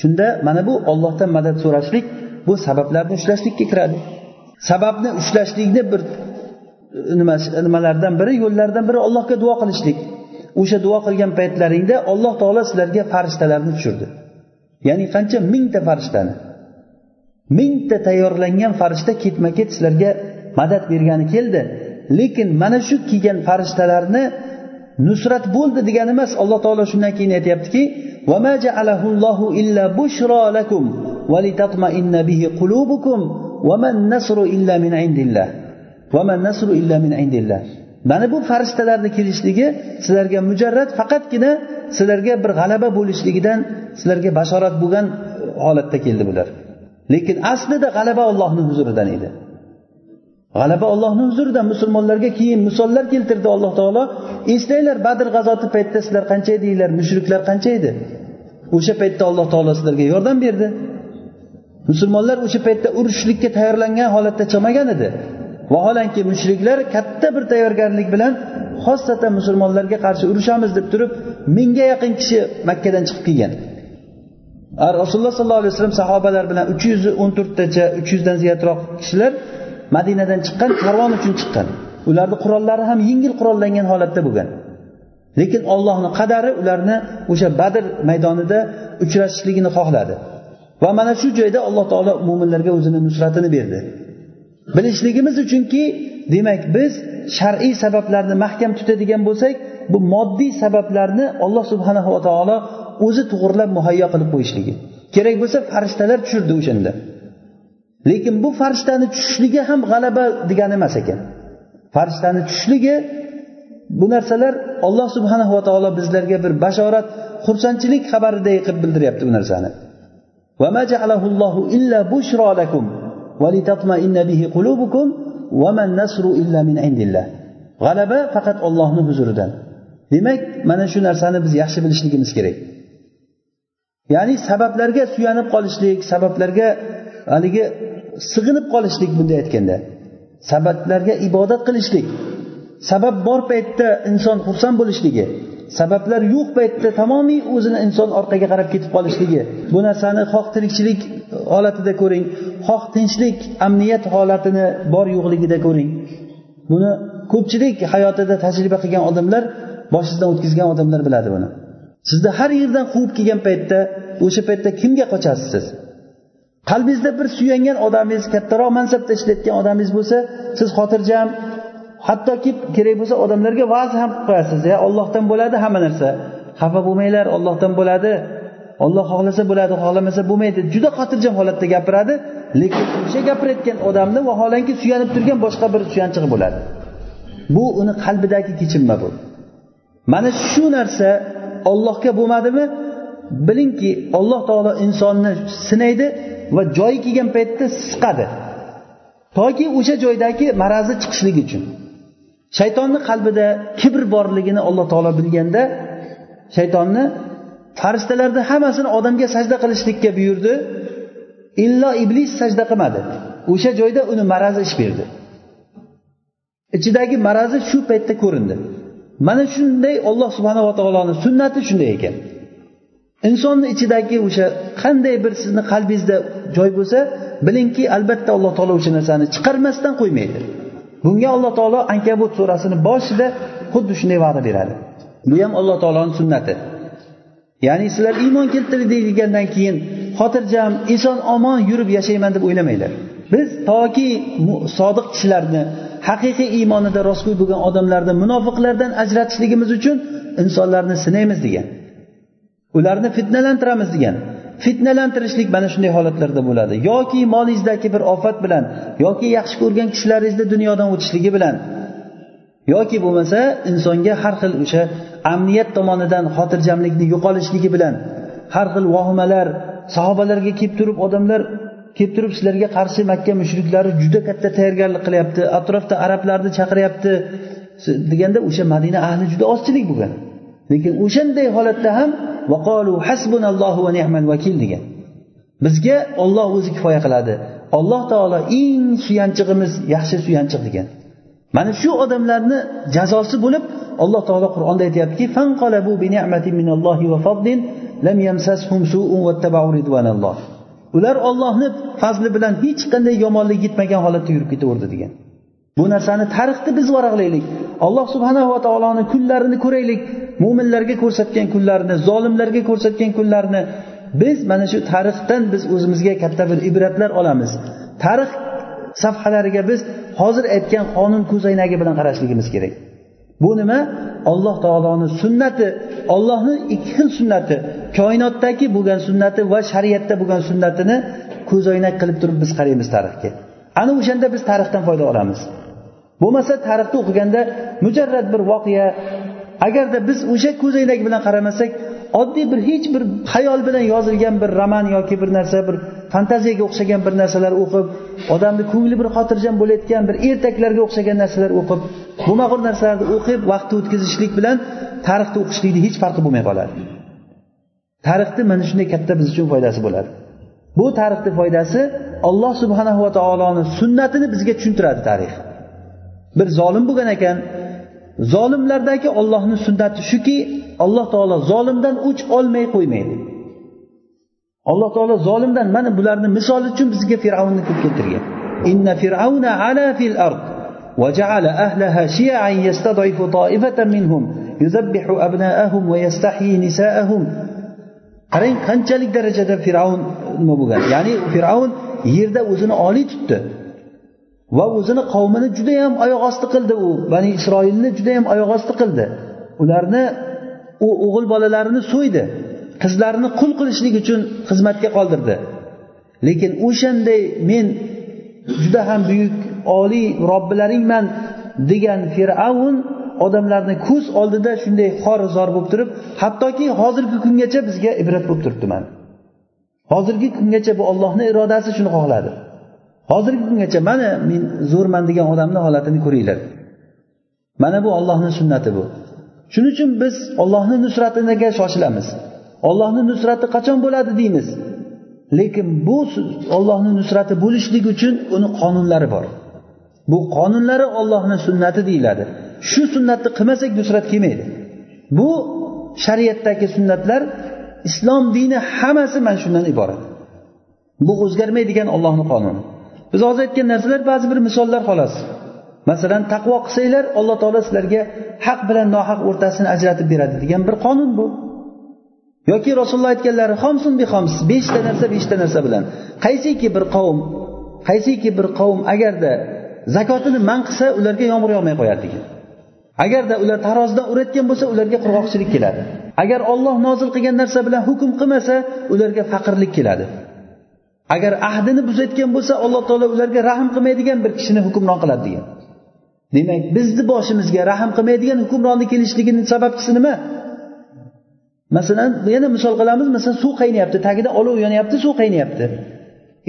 Shunda mana bu ollohdan madad so'rashlik bu sabablarni ushlashlikka kiradi. Sababni ushlashlikni bir e, nimalardan biri yo'llardan biri allohga duo qilishlik. O'sha duo qilgan paytlaringda alloh taolo sizlarga farishtalarni tushirdi. Ya'ni qancha mingta farishtani mingta tayyorlangan farishta ketma ket sizlarga madad bergani keldi. Lekin mana shu kelgan farishtalarni nusrat bo'ldi degani emas alloh taolo shundan keyin aytyaptiki mana bu farishtalarni kelishligi sizlarga mujarrad faqatgina sizlarga bir g'alaba bo'lishligidan sizlarga bashorat bo'lgan holatda keldi bular. Lekin aslida g'alaba ollohni huzuridan edi. G'alaba ollohni huzurida musulmonlarga keyin misollar keltirdi alloh taolo. Eslanglar badr g'azoti paytida sizlar qancha edinglar mushriklar qancha edi? O'sha paytda alloh taolo sizlarga yordam berdi. Musulmonlar o'sha paytda urushlikka tayyorlangan holatda chiqmagan edi. Vaholanki mushriklar katta bir tayyorgarlik bilan xosatan musulmonlarga qarshi urushamiz deb turib mingga yaqin kishi makkadan chiqib kelgan. Rasululloh sollallohu alayhi vasallam sahobalar bilan uch yuz o'n to'rttacha uch yuzdan ziyodroq kishilar madinadan chiqqan karvon uchun chiqqan. Ularni qurollari ham yengil qurollangan holatda bo'lgan. Lekin ollohni qadari ularni o'sha badr maydonida uchrashishligini xohladi. Va mana shu joyda alloh taolo mo'minlarga o'zini nusratini berdi. Bilishligimiz uchunki demak biz shar'iy sabablarni mahkam tutadigan bo'lsak bu moddiy sabablarni alloh subhanahu va taolo o'zi to'g'irlab muhayyo qilib qo'yishligi. Kerak bo'lsa farishtalar tushirdi o'shanda. Lekin bu farishtani tushishligi ham g'alaba degani emas ekan. Farishtani tushishligi bu narsalar olloh subhanahu va taolo bizlarga bir bashorat xursandchilik xabariday qilib bildiryapti bu narsani. G'alaba faqat ollohni huzuridan. Demak mana shu narsani biz yaxshi bilishligimiz kerak. Ya'ni sabablarga suyanib qolishlik sabablarga haligi sig'inib qolishlik bunday aytganda. Sabablarga ibodat qilishlik. Sabab bor paytda inson xursand bo'lishligi. Sabablar yo'q paytda tamomiy o'zini inson orqaga qarab ketib qolishligi. Bu narsani xoh tirikchilik holatida ko'ring. Xoh tinchlik amniyat holatini bor yo'qligida ko'ring. Buni ko'pchilik hayotida tajriba qilgan odamlar boshidan o'tkazgan odamlar biladi buni. Sizni har yerdan quvib kelgan paytda o'sha paytda kimga qochasiz siz? Qalbingizda bir suyangan odamingiz kattaroq mansabda ishlayotgan odamingiz bo'lsa siz xotirjam hattoki kerak bo'lsa odamlarga va'z ham qilib qo'yasiz ya ollohdan bo'ladi hamma narsa. Xafa bo'lmanglar ollohdan bo'ladi. Olloh xohlasa bo'ladi xohlamasa bo'lmaydi. Juda xotirjam holatda gapiradi lekin o'sha gapirayotgan odamni vaholanki suyanib turgan boshqa bir suyanchig'i bo'ladi. Bu uni qalbidagi kechinma bu. Mana shu narsa ollohga bo'lmadimi? Bilingki alloh taolo insonni sinaydi va joyi kelgan paytda siqadi. Toki o'sha joydagi marazi chiqishligi uchun. Shaytonni qalbida kibr borligini alloh taolo bilganda shaytonni farishtalarni hammasini odamga sajda qilishlikka buyurdi. Illo iblis sajda qilmadi. O'sha joyda uni marazi ish berdi. Ichidagi marazi shu paytda ko'rindi. Mana shunday olloh subhanava taoloni sunnati shunday ekan. Insonni ichidagi o'sha qanday bir sizni qalbingizda joy bo'lsa bilingki albatta alloh taolo o'sha narsani chiqarmasdan qo'ymaydi. Bunga alloh taolo ankabut surasini boshida xuddi shunday va'da beradi. Bu ham alloh taoloni sunnati. Ya'ni sizlar iymon keltirdik degandan keyin xotirjam eson omon yurib yashayman deb o'ylamanglar biz toki sodiq kishilarni haqiqiy iymonida rostgo'y bo'lgan odamlarni munofiqlardan ajratishligimiz uchun insonlarni sinaymiz degan. Ularni fitnalantiramiz degan. Fitnalantirishlik mana shunday holatlarda bo'ladi. Yoki molingizdagi bir ofat bilan yoki yaxshi ko'rgan kishilaringizni dunyodan o'tishligi bilan yoki bo'lmasa insonga har xil o'sha amniyat tomonidan xotirjamlikni yo'qolishligi bilan har xil vohimalar sahobalarga kelib turib odamlar kelib turib sizlarga qarshi makka mushriklari juda katta tayyorgarlik qilyapti atrofda arablarni chaqiryapti. Deganda o'sha madina ahli juda ozchilik bo'lgan. Lekin o'shanday holatda ham vaqolu hasbunallohu va ni'mal vakil degan. Bizga olloh o'zi kifoya qiladi. Alloh taolo eng suyanchig'imiz yaxshi suyanchiq degan. Mana shu odamlarni jazosi bo'lib alloh taolo qur'onda aytyaptiki ular ollohni fazli bilan hech qanday yomonlik yetmagan holatda yurib ketaverdi degan. Bu narsani tarixni biz varaqlaylik. Alloh subhanahu va taoloni kunlarini ko'raylik. Mo'minlarga ko'rsatgan kunlarini zolimlarga ko'rsatgan kunlarini. Biz mana shu tarixdan biz o'zimizga katta bir ibratlar olamiz. Tarix safhalariga biz hozir aytgan qonun ko'zoynagi bilan qarashligimiz kerak. Bu nima? Alloh taoloni sunnati ollohni ikki xil sunnati koinotdagi bo'lgan sunnati va shariatda bo'lgan sunnatini ko'zoynak qilib turib biz qaraymiz tarixga. Ana o'shanda biz tarixdan foyda olamiz. Bo'lmasa tarixni o'qiganda mujarrad bir voqea. Agarda biz o'sha ko'zoynak bilan qaramasak oddiy bir hech bir xayol bilan yozilgan bir roman yoki bir narsa bir fantaziyaga o'xshagan bir narsalar o'qib odamni ko'ngli bir xotirjam bo'layotgan bir ertaklarga o'xshagan narsalar o'qib bo'lmag'ur narsalarni o'qib vaqtni o'tkazishlik bilan tarixni o'qishlikni hech farqi bo'lmay qoladi. Tarixni mana shunday katta biz uchun foydasi bo'ladi. Bu tarixni foydasi alloh subhanahu va taoloni sunnatini bizga tushuntiradi tarix. bir zolim bo'lgan ekan zolimlardagi ollohni sunnati shuki alloh taolo zolimdan o'ch olmay qo'ymaydi alloh taolo zolimdan mana bularni misol uchun bizga fir'avnni ko'p keltirgan inna fir'avna ala fil ard وجعل أهلها شيعا يستضعف طائفة منهم يذبح أبناءهم ويستحيي نساءهم qarang qanchalik darajada fir'avn nima bo'lgan ya'ni fir'avn yerda o'zini oliy tutdi Va o'zini qavmini judayam oyoq osti qildi u. Bani isroilni judayam oyoq osti qildi. Ularni u o'g'il bolalarini so'ydi. Qizlarini qul qilishlik uchun xizmatga qoldirdi. Lekin o'shanday men juda ham buyuk oliy robbilaringman degan fir'avn odamlarni ko'z oldida shunday xor zor bo'lib turib hattoki hozirgi kungacha bizga ibrat bo'lib turibdi mana hozirgi kungacha bu ollohni irodasi shuni xohladi. Hozirgi kungacha mana men zo'rman degan odamni holatini ko'ringlar. Mana bu ollohni sunnati bu. Shuning uchun biz ollohni nusratiga shoshilamiz. Ollohni nusrati qachon bo'ladi deymiz. Lekin bu ollohni nusrati bo'lishligi uchun uni qonunlari bor. Bu qonunlari ollohni sunnati deyiladi. Shu sunnatni qilmasak nusrat kelmaydi. Bu shariatdagi sunnatlar islom dini hammasi mana shundan iborat. Bu o'zgarmaydigan ollohni qonuni. Biz hozir aytgan narsalar ba'zi bir misollar xolos. Masalan taqvo qilsanglar alloh taolo sizlarga haq bilan nohaq o'rtasini ajratib beradi degan bir qonun bu. Yoki rasululloh aytganlari xomsun bi xoms beshta narsa beshta narsa bilan. Qaysiki bir qavm qaysiki bir qavm agarda zakotini man qilsa ularga yomg'ir yog'may qo'yadi degan. Agarda ular tarozidan urayotgan bo'lsa ularga qurg'oqchilik keladi. Agar olloh nozil qilgan narsa bilan hukm qilmasa ularga faqirlik keladi. Agar ahdini buzayotgan bo'lsa alloh taolo ularga rahm qilmaydigan bir kishini hukmron qiladi degan. Demak bizni boshimizga rahm qilmaydigan hukmronni kelishligini sababchisi nima? Masalan yana misol qilamiz masalan suv qaynayapti tagida olov yonyapti suv qaynayapti.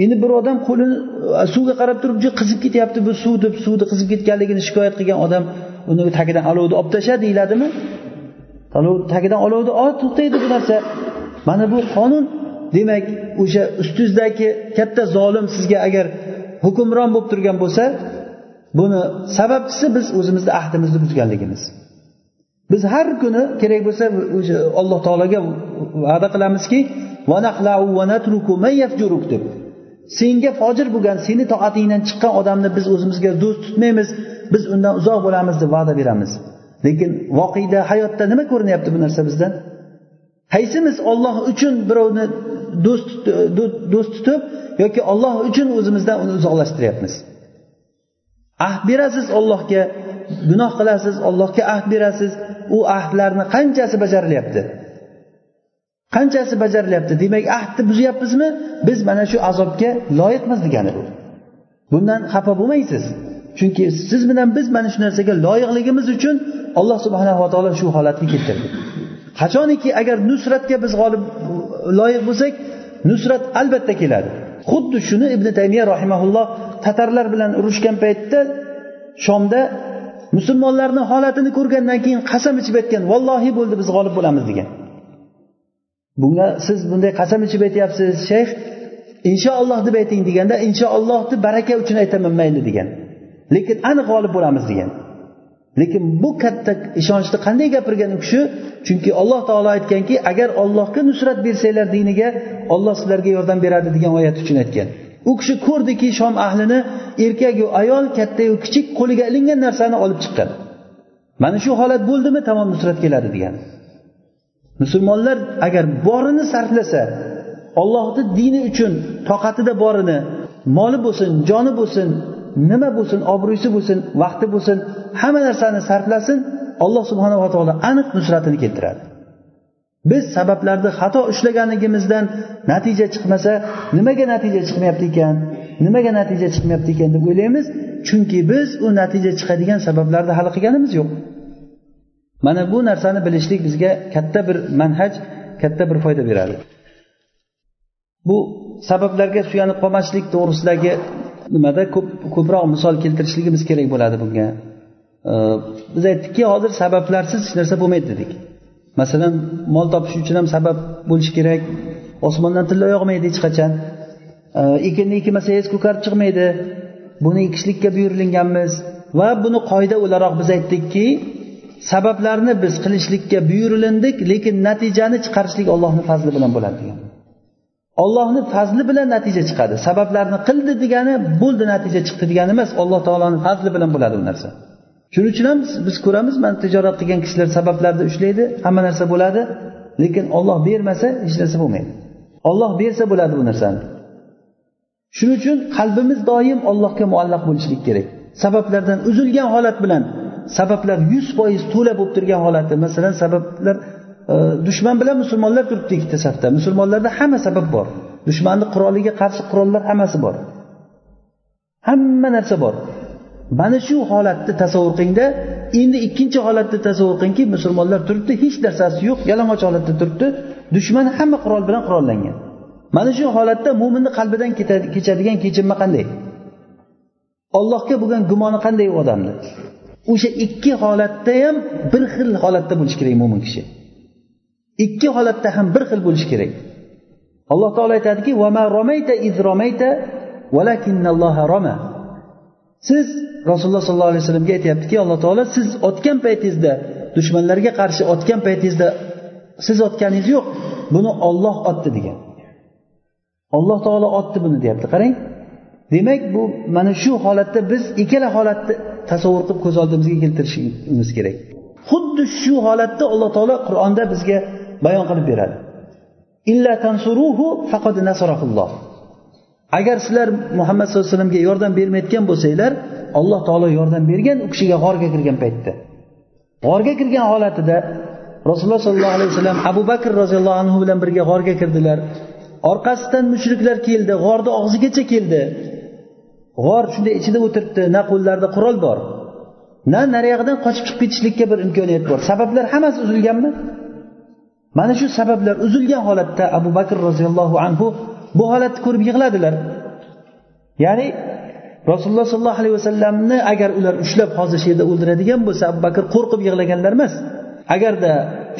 Endi bir odam qo'lini e, suvga qarab turib juda qizib ketyapti bu suv deb suvni qizib ketganligini shikoyat qilgan odam uni tagidan olovni olib tasha deyiladimi? Tagidan olovni ol to'xtaydi bu narsa. Mana bu qonun demak o'sha ustingizdagi katta zolim sizga agar hukmron bo'lib turgan bo'lsa buni sababchisi biz o'zimizni ahdimizni buzganligimiz. Biz har kuni kerak bo'lsa o'sha alloh taologa va'da qilamizki deb. Senga fojir bo'lgan seni toatingdan chiqqan odamni biz o'zimizga do'st tutmaymiz biz undan uzoq bo'lamiz deb va'da beramiz. Lekin voqeda hayotda nima ko'rinyapti bu narsa bizdan? Qaysimiz olloh uchun birovni do'st do'st tutib yoki olloh uchun o'zimizdan uni uzoqlashtiryapmiz. Ahd berasiz ollohga gunoh qilasiz ollohga ahd berasiz. U ahdlarni qanchasi bajarilyapti? Qanchasi bajarilyapti? Demak ahdni buzyapmizmi? Biz mana shu azobga loyiqmiz degani bu. Bundan xafa bo'lmaysiz. Chunki siz bilan biz mana shu narsaga loyiqligimiz uchun alloh subhanava taolo shu holatni keltirdi. Qachoniki agar nusratga biz g'olib loyiq bo'lsak nusrat albatta keladi. Xuddi shuni ibn taymiya rahimaulloh tatarlar bilan urushgan paytda shomda musulmonlarni holatini ko'rgandan keyin qasam ichib aytgan vallohi bo'ldi biz g'olib bo'lamiz degan. Bunga siz bunday qasam ichib aytyapsiz shayx inshaalloh deb ayting deganda inshaallohni baraka uchun aytaman mayli degan. Lekin aniq g'olib bo'lamiz degan. Lekin bu katta ishonchni qanday gapirgan u kishi? Chunki alloh taolo aytganki agar ollohga nusrat bersanglar diniga olloh sizlarga yordam beradi degan oyat uchun aytgan. U kishi ko'rdiki shom ahlini erkaku ayol kattayu kichik qo'liga ilingan narsani olib chiqqan. Mana shu holat bo'ldimi? Tamom nusrat keladi degan. Musulmonlar agar borini sarflasa ollohni dini uchun toqatida borini moli bo'lsin joni bo'lsin nima bo'lsin obro'si bo'lsin vaqti bo'lsin hamma narsani sarflasin alloh subhanava taolo aniq nusratini keltiradi. Biz sabablarni xato ushlaganligimizdan natija chiqmasa nimaga natija chiqmayapti ekan? Nimaga natija chiqmayapti ekan deb o'ylaymiz chunki biz u natija chiqadigan sabablarni hal qilganimiz yo'q. Mana bu narsani bilishlik bizga katta bir manhaj katta bir foyda beradi. Bu sabablarga suyanib qolmaslik to'g'risidagi nimada ko'p ko'proq misol keltirishligimiz kerak bo'ladi bunga. Biz aytdikki hozir sabablarsiz hech narsa bo'lmaydi dedik. Masalan mol topish uchun ham sabab bo'lishi kerak. Osmondan tilla yog'maydi hech qachon. Ekinni ekmasangiz ko'karib chiqmaydi. Buni ekishlikka buyurilganmiz. Va buni qoida o'laroq biz aytdikki sabablarni biz qilishlikka buyurilindik lekin natijani chiqarishlik ollohni fazli bilan bo'ladi degan. Ollohni fazli bilan natija chiqadi. Sabablarni qildi degani bo'ldi natija chiqdi degani emas alloh taoloni fazli bilan bo'ladi bu narsa. Shuning uchun ham biz ko'ramiz mana tijorat qilgan kishilar sabablarni ushlaydi hamma narsa bo'ladi lekin olloh bermasa hech narsa bo'lmaydi. Olloh bersa bo'ladi bu narsani. Shuning uchun qalbimiz doim allohga muallaq bo'lishlik kerak. Sabablardan uzilgan holat bilan sabablar yuz foiz to'la bo'lib turgan holatda masalan sabablar dushman bilan musulmonlar turibdi ikkita safda. Musulmonlarda hamma sabab bor. Dushmanni quroliga qarshi qurollar hammasi bor. Hamma narsa bor. Mana shu holatni tasavvur qilingda. Endi ikkinchi holatni tasavvur qilingki musulmonlar turibdi hech narsasi yo'q yalang'och holatda turibdi. Dushman hamma qurol bilan qurollangan. Mana shu holatda mo'minni qalbidan kechadigan kechinma qanday? Ollohga bo'lgan gumoni qanday u odamni? O'sha ikki holatda ham bir xil holatda bo'lishi kerak mo'min kishi. Ikki holatda ham bir xil bo'lishi kerak. Alloh taolo aytadiki siz rasululloh sollallohu alayhi vasallamga aytyaptiki alloh taolo siz otgan paytingizda dushmanlarga qarshi otgan paytingizda siz otganingiz yo'q buni olloh otdi degan. Alloh taolo otdi buni deyapti. Qarang demak bu mana shu holatda biz ikkala holatni tasavvur qilib ko'z oldimizga keltirishimiz kerak. Xuddi shu holatda alloh taolo qur'onda bizga bayon qilib beradi. Illa tansuruhu faqad nasarahulloh agar sizlar muhammad sallallohu alayhi vasallamga yordam bermayotgan bo'lsanglar alloh taolo yordam bergan u kishiga g'orga kirgan paytda. G'orga kirgan holatida rasululloh sollallohu alayhi vasallam abu bakr roziyallohu anhu bilan birga g'orga kirdilar. Orqasidan mushriklar keldi g'orni og'zigacha keldi. G'or shunday ichida o'tiribdi na qo'llarida qurol bor na nariyog'idan qochib chiqib ketishlikka bir imkoniyat bor. Sabablar hammasi uzilganmi? Mana shu sabablar uzilgan holatda abu bakr roziyallohu anhu bu holatni ko'rib yig'ladilar. Ya'ni rasululloh sollallohu alayhi vasallamni agar ular ushlab hozir shu yerda o'ldiradigan bo'lsa abu bakr qo'rqib yig'laganlar emas. Agarda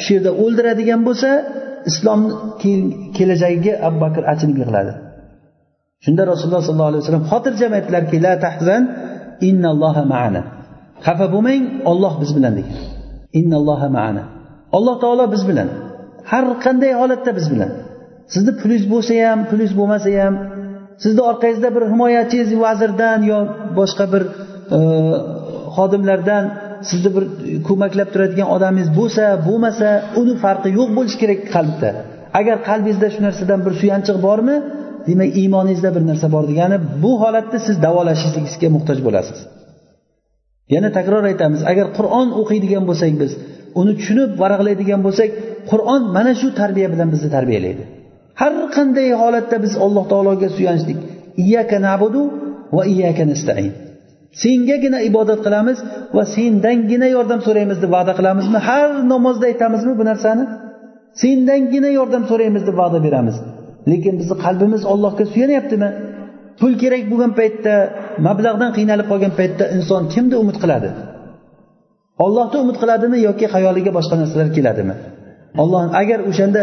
shu yerda o'ldiradigan bo'lsa islom kelajagiga abu bakr achinib yig'ladi. Shunda rasululloh sollallohu alayhi vasallam xotirjam aytdilarki la tahzan innalloha maana. Xafa bo'lmang olloh biz bilan degan innalloha maana. Alloh taolo biz bilan. Har qanday holatda biz bilan. Sizni pulingiz bo'lsa ham pulingiz bo'lmasa ham sizni orqangizda bir himoyachingiz vazirdan yo boshqa bir e, xodimlardan sizni bir ko'maklab turadigan odamingiz bo'lsa bo'lmasa uni farqi yo'q bo'lishi kerak qalbda. Agar qalbingizda shu narsadan bir suyanchiq bormi demak iymoningizda bir narsa bor degani bu holatda siz davolashingizga muhtoj bo'lasiz. Yana takror aytamiz agar qur'on o'qiydigan bo'lsak biz uni tushunib varaqlaydigan bo'lsak qur'on mana shu tarbiya bilan bizni tarbiyalaydi. Har qanday holatda biz alloh taologa suyanishlik iyyaka nabudu va iyyaka nastain. Sengagina ibodat qilamiz va sendangina yordam so'raymiz deb va'da qilamizmi? Har namozda aytamizmi bu narsani? Sendangina yordam so'raymiz deb va'da beramiz. Lekin bizni qalbimiz ollohga suyanyaptimi? Pul kerak bo'lgan paytda mablag'dan qiynalib qolgan paytda inson kimni umid qiladi? Ollohni umid qiladimi yoki xayoliga boshqa narsalar keladimi? Olloh agar o'shanda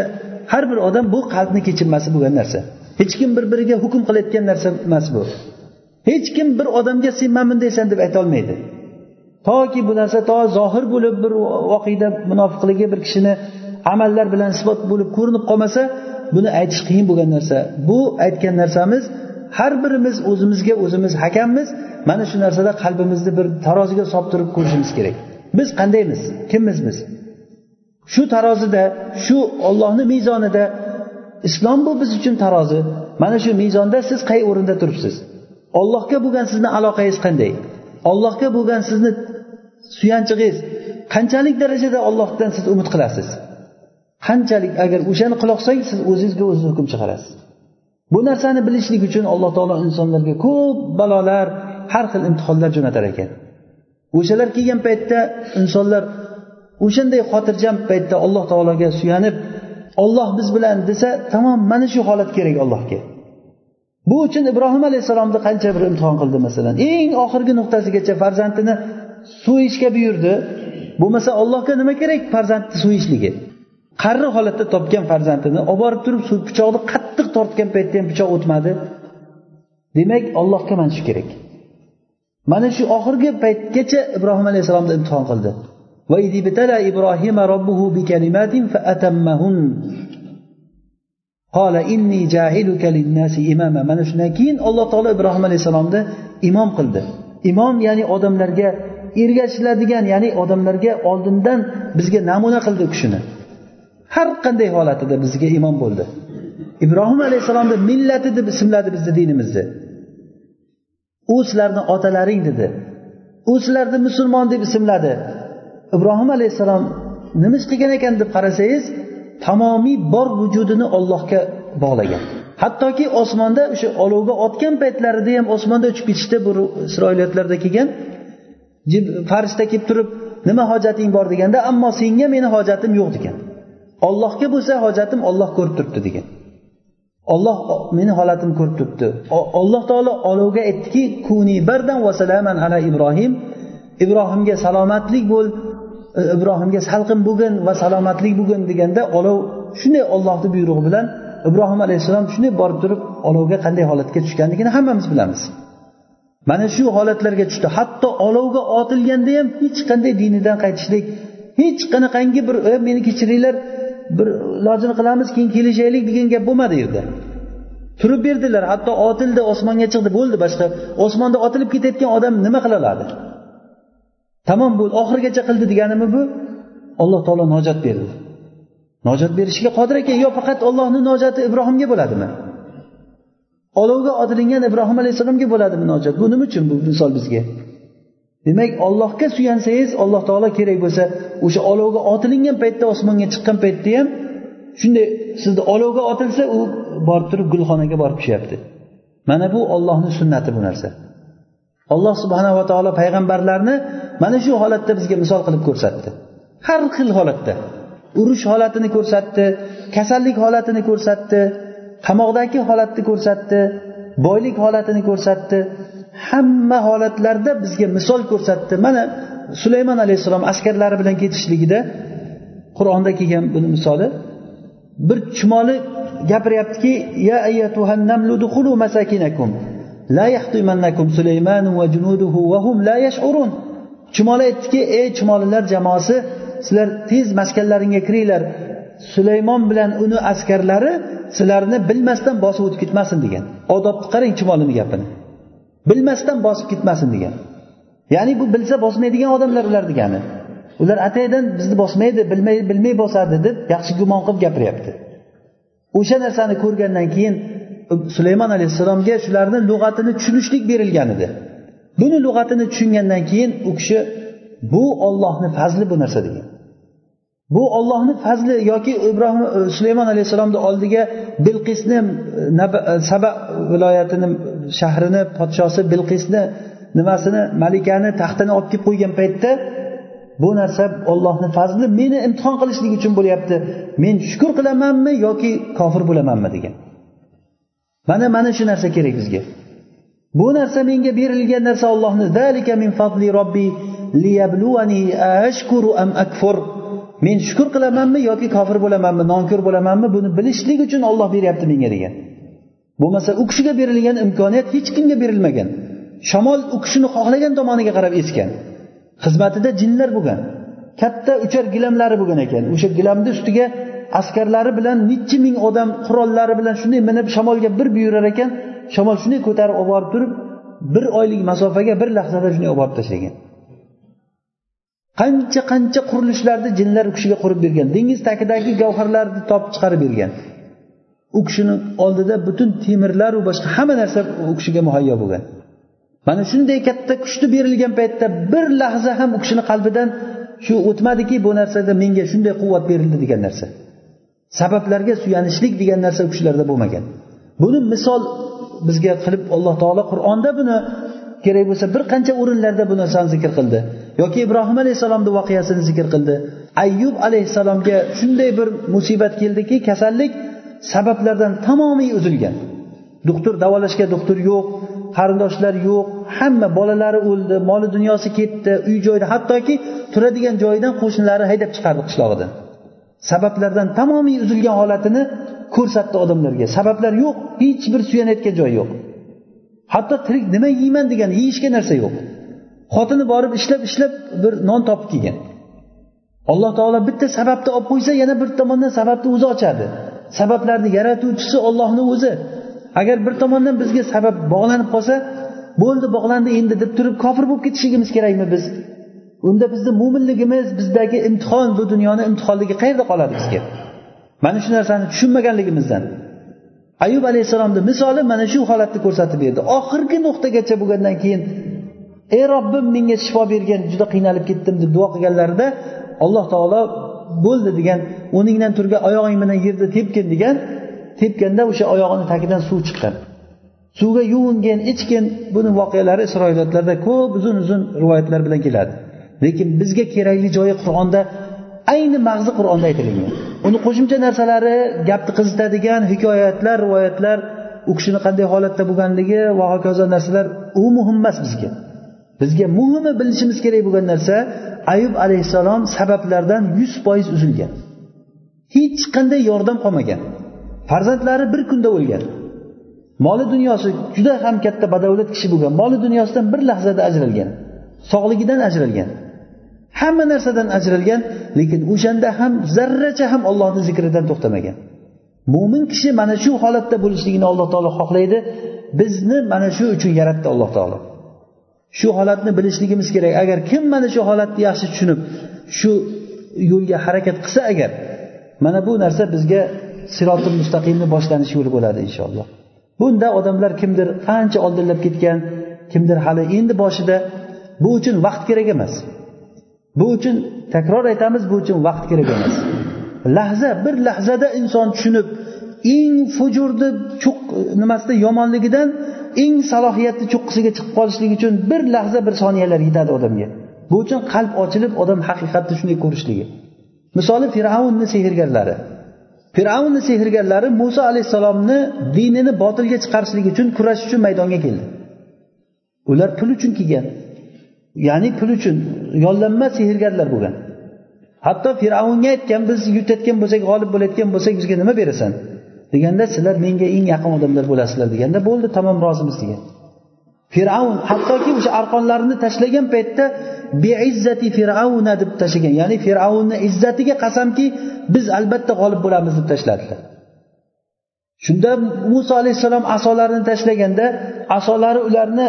har bir odam bu qalbni kechinmasi bo'lgan narsa. Hech kim bir biriga hukm qilayotgan narsa emas bu. Hech kim bir odamga sen mana bundaysan deb aytolmaydi toki bu narsa to zohir bo'lib bir voqeda munofiqligi bir kishini amallar bilan isbot bo'lib ko'rinib qolmasa buni aytish qiyin bo'lgan narsa. Bu aytgan narsamiz har birimiz o'zimizga o'zimiz hakammiz. Mana shu narsada qalbimizni bir taroziga solib turib ko'rishimiz kerak. Biz qandaymiz? Kimmiz biz shu tarozida shu ollohni mezonida islom bu biz uchun tarozi. Mana shu mezonda siz qay o'rinda turibsiz? Ollohga bo'lgan sizni aloqangiz qanday? Ollohga bo'lgan sizni suyanchig'ingiz qanchalik darajada ollohdan siz umid qilasiz? Qanchalik agar o'shani qiloqsang siz o'zingizga o'ziz hukm chiqarasiz. Bu narsani bilishlik uchun alloh taolo insonlarga ko'p balolar har xil imtihonlar jo'natar ekan. O'shalar kelgan paytda insonlar o'shanday xotirjam paytda alloh taologa suyanib olloh biz bilan desa tamom mana shu holat kerak allohga. Bu uchun ibrohim alayhissalomni qancha bir imtihon qildi masalan. Eng oxirgi nuqtasigacha farzandini so'yishga buyurdi. Bo'lmasa ollohga nima kerak farzandni so'yishligi qarri holatda topgan farzandini olib borib turib pichoqni qattiq tortgan paytda ham pichoq o'tmadi. Demak ollohga mana shu kerak. Mana shu oxirgi paytgacha ibrohim alayhissalomni imtihon qildi. Ibrohima robbuhu bikalimatin faatamahun qola inni jahiluka linnasi imama. Mana shundan keyin alloh taolo ibrohim alayhissalomni imom qildi. Imom ya'ni odamlarga ergashiladigan ya'ni odamlarga oldindan bizga namuna qildi u kishini. Har qanday holatida bizga imom bo'ldi. Ibrohim alayhissalomni millati deb ismladi bizni dinimizni u sizlarni otalaring dedi. U sizlarni musulmon deb ismladi. Ibrohim alayhissalom nima ish qilgan ekan? deb qarasangiz tamomiy bor vujudini ollohga bog'lagan. Hattoki osmonda o'sha olovga otgan paytlarida ham osmonda uchib ketishda bu isroiliyatlarda kelgan. Farishta kelib turib nima hojating bor? deganda ammo senga meni hojatim yo'q degan. Ollohga bo'lsa hojatim olloh ko'rib turibdi degan. Olloh meni holatimni ko'rib turibdi. Alloh taolo olovga aytdiki kuni bardan va salaman ala ibrohim. Ibrohimga salomatlik bo'l e, ibrohimga salqin bo'lgin va salomatlik bo'lgin deganda olov shunday ollohni buyrug'i bilan ibrohim alayhissalom shunday borib turib olovga qanday holatga tushganligini hammamiz bilamiz. Mana shu holatlarga tushdi. Hatto olovga otilganda ham hech qanday dinidan qaytishlik hech qanaqangi bir e, meni kechiringlar bir ilojini qilamiz keyin kelishaylik degan gap bo'lmadi u yerda. Turib berdilar hatto otildi osmonga chiqdi bo'ldi boshqa. Osmonda otilib ketayotgan odam nima qila oladi? Tamom bo'ldi oxirigacha qildi deganimi bu? Alloh taolo nojot berdi. Nojot berishga qodir ekan yo faqat ollohni nojoti ibrohimga bo'ladimi? Olovga otilingan ibrohim alayhissalomga bo'ladimi nojot? Bu nima uchun bu misol bizga? Demak ollohga suyansangiz alloh taolo kerak bo'lsa o'sha olovga otilingan paytda osmonga chiqqan paytda ham shunday sizni olovga otilsa u borib turib gulxonaga borib tushyapti. Mana bu ollohni sunnati bu narsa. Alloh subhanava taolo payg'ambarlarni mana shu holatda bizga misol qilib ko'rsatdi. Har xil holatda. Urush holatini ko'rsatdi kasallik holatini ko'rsatdi qamoqdagi holatni ko'rsatdi boylik holatini ko'rsatdi. Hamma holatlarda bizga misol ko'rsatdi. Mana sulaymon alayhissalom askarlari bilan ketishligida qur'onda kelgan buni misoli. Bir chumoli gapiryaptiki ya masakinakum la yahtimannakum sulaymanu va junuduhu va hum la yash'urun. Chumoli aytdiki ey chumolilar jamoasi sizlar tez maskanlaringga kiringlar. Sulaymon bilan uni askarlari sizlarni bilmasdan bosib o'tib ketmasin degan. Odobni qarang chumolini gapini. Bilmasdan bosib ketmasin degan. Ya'ni bu bilsa bosmaydigan odamlar ular degani. Ular ataydan bizni bosmaydi bilmay bilmay bosadi deb yaxshi gumon qilib gapiryapti. O'sha narsani ko'rgandan keyin um, sulaymon alayhissalomga shularni lug'atini tushunishlik berilgan edi. Buni lug'atini tushungandan keyin u kishi bu ollohni fazli bu narsa degan. Bu ollohni fazli yoki ibrohim e, sulaymon alayhissalomni oldiga bilqisni e, e, saba viloyatini shahrini podshosi bilqisni nimasini malikani taxtini olib kelib qo'ygan paytda bu narsa ollohni fazli meni imtihon qilishlik uchun bo'lyapti. Men shukur qilamanmi yoki kofir bo'lamanmi degan. Mana mana shu narsa kerak bizga. Bu narsa menga berilgan narsa ollohni zalika min fadli robbi liyabluani ashkuru am akfur. Men shukur qilamanmi yoki kofir bo'lamanmi nonko'r bo'lamanmi buni bilishlik uchun olloh beryapti menga degan. Bo'lmasa u kishiga berilgan imkoniyat hech kimga berilmagan. Shamol u kishini xohlagan tomoniga qarab esgan. Xizmatida jinlar bo'lgan. Katta uchar gilamlari bo'lgan ekan. O'sha gilamni ustiga askarlari bilan necha ming odam qurollari bilan shunday minib shamolga bir buyurar ekan shamol shunday ko'tarib olib borib turib bir oylik masofaga bir lahzada shunday olib borib tashlagan. Qancha qancha qurilishlarni jinlar u kishiga qurib bergan. Dengiz tagidagi gavharlarni topib chiqarib bergan. U kishini oldida butun temirlaru boshqa hamma narsa u kishiga muhayyo bo'lgan. Mana shunday katta kuchni berilgan paytda bir lahza ham u kishini qalbidan shu o'tmadiki bu narsada menga shunday quvvat berildi degan narsa. Sabablarga suyanishlik degan narsa u kishilarda bo'lmagan. Buni misol bizga qilib alloh taolo qur'onda buni kerak bo'lsa bir qancha o'rinlarda bu narsani zikr qildi. Yoki ibrohim alayhissalomni voqeasini zikr qildi. Ayyub alayhissalomga shunday bir musibat keldiki kasallik sabablardan tamomiy uzilgan. Doktor davolashga doktor yo'q qarindoshlar yo'q hamma bolalari o'ldi moli dunyosi ketdi uy joyda hattoki turadigan joyidan qo'shnilari haydab chiqardi qishlog'idan sabablardan tamomiy uzilgan holatini ko'rsatdi odamlarga. Sabablar yo'q hech bir suyanayotgan joyi yo'q. Hatto tirik nima yeyman degan yeyishga narsa yo'q. Xotini borib ishlab ishlab bir non topib kelgan. Alloh taolo bitta sababni olib qo'ysa yana bir tomondan sababni o'zi ochadi. Sabablarni yaratuvchisi ollohni o'zi. Agar bir tomondan bizga sabab bog'lanib qolsa bo'ldi bog'landi endi deb turib kofir bo'lib ketishligimiz kerakmi biz? Unda bizni mo'minligimiz bizdagi imtihon bu dunyoni imtihonligi qayerda qoladi bizga? Mana shu narsani tushunmaganligimizdan. Ayub alayhissalomni misoli mana shu holatni ko'rsatib berdi. Oxirgi nuqtagacha bo'lgandan keyin ey robbim menga shifo bergin juda qiynalib ketdim deb duo qilganlarida alloh taolo bo'ldi degan o'rningdan turgan oyog'ing bilan yerda tepgin degan tepganda o'sha oyog'ini tagidan suv chiqqan. Suvga yuvingin ichgin buni voqealari isroilotlarda ko'p uzun uzun rivoyatlar bilan keladi. Lekin bizga kerakli joyi qur'onda ayni mag'zi qur'onda aytilgan. Uni qo'shimcha narsalari gapni qizitadigan hikoyatlar rivoyatlar u kishini qanday holatda bo'lganligi va hokazo narsalar u muhim emas bizga. Bizga muhimi bilishimiz kerak bo'lgan narsa ayub alayhissalom sabablardan yuz foiz uzilgan. Hech qanday yordam qolmagan. Farzandlari bir kunda o'lgan. Moli dunyosi juda ham katta badavlat kishi bo'lgan. Moli dunyosidan bir lahzada ajralgan. Sog'ligidan ajralgan. Hamma narsadan ajralgan lekin o'shanda ham zarracha ham ollohni zikridan to'xtamagan. Mo'min kishi mana shu holatda bo'lishligini alloh taolo xohlaydi. Bizni mana shu uchun yaratdi alloh taolo. Shu holatni bilishligimiz kerak. Agar kim mana shu holatni yaxshi tushunib shu yo'lga harakat qilsa agar mana bu narsa bizga siroti mustaqimni boshlanish yo'li bo'ladi inshaalloh. Bunda odamlar kimdir qancha oldinlab ketgan kimdir hali endi boshida bu uchun vaqt kerak emas. Bu uchun takror aytamiz bu uchun vaqt kerak emas. Lahza bir lahzada inson tushunib eng fujurni cho'q nimasida yomonligidan eng salohiyatli cho'qqisiga chiqib qolishlik uchun bir lahza bir soniyalar yetadi odamga. Bu uchun qalb ochilib odam haqiqatni shunday ko'rishligi. Misoli fir'avnni sehrgarlari. Fir'avnni sehrgarlari muso alayhissalomni dinini botilga chiqarishlik uchun kurash uchun maydonga keldi. Ular pul uchun kelgan. Ya'ni pul uchun yollanma sehrgarlar bo'lgan. Hatto fir'avnga aytgan biz yutayotgan bo'lsak g'olib bo'layotgan bo'lsak bizga nima berasan? Deganda sizlar menga eng yaqin odamlar bo'lasizlar deganda bo'ldi tamom rozimiz degan. Fir'avn hattoki o'sha arqonlarini tashlagan paytda beizzati fir'avna deb tashlagan ya'ni fir'avnni izzatiga qasamki biz albatta g'olib bo'lamiz deb tashladilar. Shunda muso alayhissalom asolarini tashlaganda asolari ularni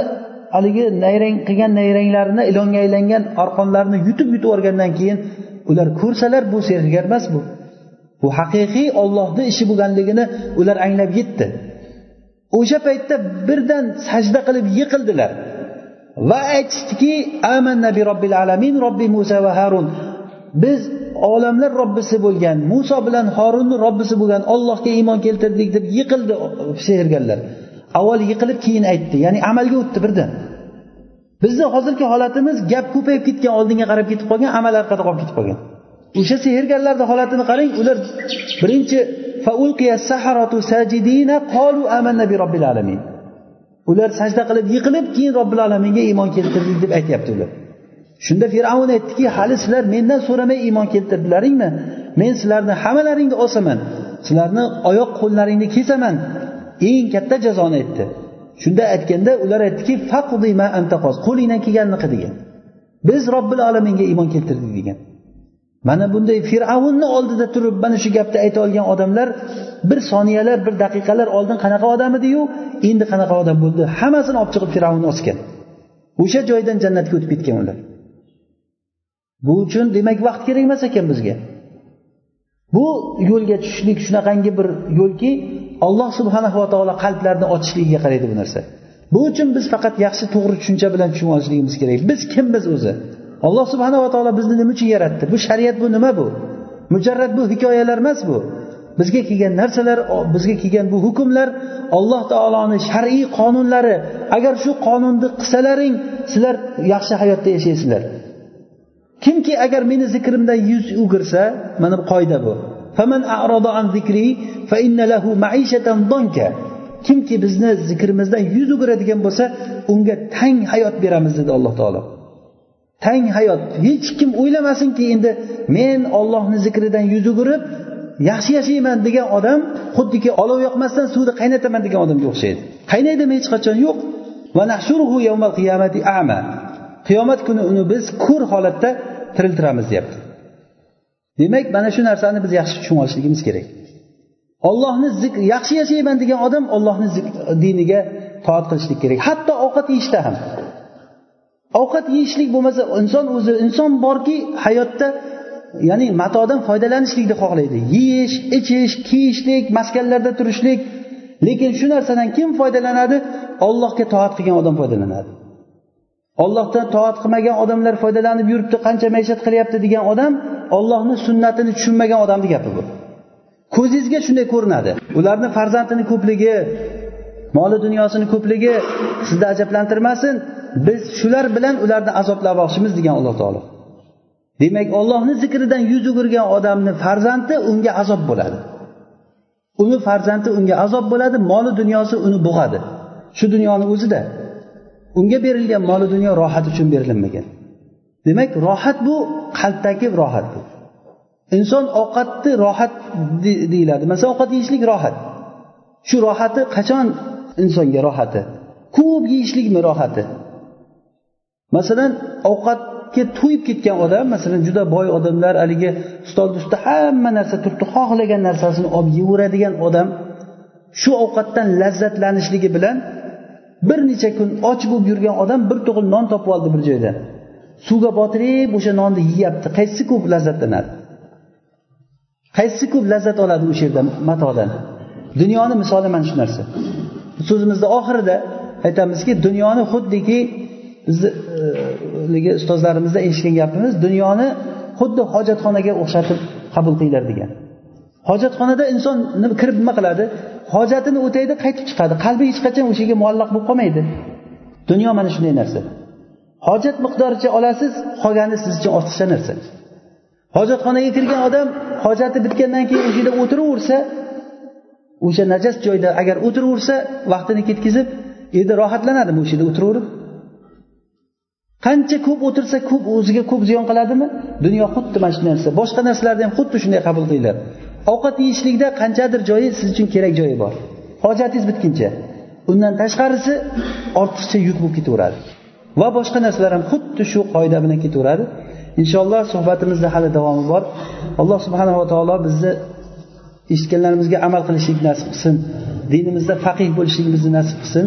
haligi nayrang qilgan nayranglarini ilonga aylangan arqonlarini yutib yutib yuborgandan keyin ular ko'rsalar bu sehrgar emas bu. Bu haqiqiy ollohni ishi bo'lganligini ular anglab yetdi. O'sha paytda birdan sajda qilib yiqildilar. Va aytishdiki amanna bi robbil alamin robbi muso va harun. Biz olamlar robbisi bo'lgan muso bilan horunni robbisi bo'lgan ollohga iymon keltirdik deb yiqildi sehrgarlar avval yiqilib keyin aytdi. Ya'ni amalga o'tdi birdan. Bizni hozirgi holatimiz gap ko'payib ketgan oldinga qarab ketib qolgan amal orqada qolib ketib qolgan. O'sha sehrgarlarni holatini qarang ular birinchi ular sajda qilib yiqilib keyin robbil alaminga iymon keltirdik deb aytyapti ular. Shunda fir'avn aytdiki hali sizlar mendan so'ramay iymon keltirdilaringmi men sizlarni hammalaringni osaman. Sizlarni oyoq qo'llaringni kesaman. Eng katta jazoni aytdi. Shunda aytganda ular aytdiki qo'lingdan kelganini qil degan. Biz robbil alaminga iymon keltirdik degan. Mana bunday fir'avnni oldida turib mana shu gapni ayta olgan odamlar bir soniyalar bir daqiqalar oldin qanaqa odam ediyu? Endi qanaqa odam bo'ldi? Hammasini olib chiqib fir'avnni osgan. O'sha joydan jannatga o'tib ketgan ular. Bu uchun demak vaqt kerak emas ekan bizga. Bu yo'lga tushishlik shunaqangi bir yo'lki alloh subhanahu va taolo qalblarni ochishligiga qaraydi bu narsa. Bu uchun biz faqat yaxshi to'g'ri tushuncha bilan tushunib olishligimiz kerak. Biz kimmiz o'zi? Alloh subhanava taolo bizni nima uchun yaratdi? Bu shariat bu nima bu? Mujarrad bu hikoyalar emas bu. Bizga kelgan narsalar bizga kelgan bu hukmlar alloh taoloni shar'iy qonunlari. Agar shu qonunni qilsalaring sizlar yaxshi hayotda yashaysizlar. Kimki agar meni zikrimdan yuz o'girsa mana bu qoida bu. Kimki bizni zikrimizdan yuz o'giradigan bo'lsa unga tang hayot beramiz dedi alloh taolo. Tang hayot. Hech kim o'ylamasinki endi men ollohni zikridan yuz o'girib yaxshi yashayman degan odam xuddiki olov yoqmasdan suvni qaynataman degan odamga o'xshaydi. Qaynaydimi hech qachon? Yo'q. Qiyomat kuni uni biz ko'r holatda tiriltiramiz deyapti. Demak mana shu narsani biz yaxshi tushunib olishligimiz kerak. Ollohni zikr yaxshi yashayman degan odam ollohni diniga toat qilishlik kerak. Hatto ovqat yeyishda ham. Ovqat yeyishlik bo'lmasa inson o'zi inson borki hayotda ya'ni matodan foydalanishlikni xohlaydi. Yeyish ichish kiyishlik maskanlarda turishlik. Lekin shu narsadan kim foydalanadi? Ollohga toat qilgan odam foydalanadi. Ollohdan toat qilmagan odamlar foydalanib yuribdi qancha maishat qilyapti degan odam ollohni sunnatini tushunmagan odamni gapi bu. Ko'zingizga shunday ko'rinadi. Ularni farzandini ko'pligi moli dunyosini ko'pligi sizni ajablantirmasin. Biz shular bilan ularni azoblamoqchimiz degan alloh taolo. Demak ollohni zikridan yuz o'girgan odamni farzandi unga azob bo'ladi. Uni farzandi unga azob bo'ladi moli dunyosi uni bo'g'adi. Shu dunyoni o'zida unga berilgan moli dunyo rohat uchun berilinmagan. Demak rohat bu qalbdagi rohat bu. Inson ovqatni rohat deyiladi. Masalan ovqat yeyishlik rohat. Shu rohati qachon insonga rohati? Ko'p yeyishlikmi rohati? Masalan ovqatga to'yib ketgan odam masalan juda boy odamlar haligi stolni ustida hamma narsa turibdi xohlagan narsasini olib yeyveradigan odam shu ovqatdan lazzatlanishligi bilan bir necha kun och bo'lib yurgan odam bir tug'il non topib oldi bir joydan suvga botirib o'sha nonni yeyapti. Qaysi ko'p lazzatlanadi? Qaysi ko'p lazzat oladi o'sha yerda matodan? Dunyoni misoli mana shu narsa? So'zimizni oxirida aytamizki dunyoni xuddiki bizni e, ustozlarimizdan eshitgan gapimiz dunyoni xuddi hojatxonaga o'xshatib qabul qilinglar degan. Hojatxonada inson kirib nima qiladi? Hojatini o'taydi qaytib chiqadi. Qalbi hech qachon o'sha yerga muallaq bo'lib qolmaydi. Dunyo mana shunday narsa. Hojat miqdoricha olasiz qolgani siz uchun ortiqcha narsa. Hojatxonaga kirgan odam hojati bitgandan keyin o'sha yerda o'tiraversa o'sha najas joyda agar o'tiraversa vaqtini ketkazib endi rohatlanadimi o'sha yerda o'tiraverib? Qancha ko'p o'tirsa ko'p o'ziga ko'p ziyon qiladimi? Dunyo xuddi mana shu narsa. Boshqa narsalarni ham xuddi shunday qabul qilinglar. Ovqat yeyishlikda qanchadir joyi siz uchun kerak joyi bor. Hojatingiz bitguncha. Undan tashqarisi ortiqcha yuk bo'lib ketaveradi. Va boshqa narsalar ham xuddi shu qoida bilan ketaveradi. Inshaalloh suhbatimizda hali davomi bor. Alloh subhanava taolo bizni eshitganlarimizga amal qilishlik nasib qilsin. Dinimizda faqih bo'lishligimizni nasib qilsin.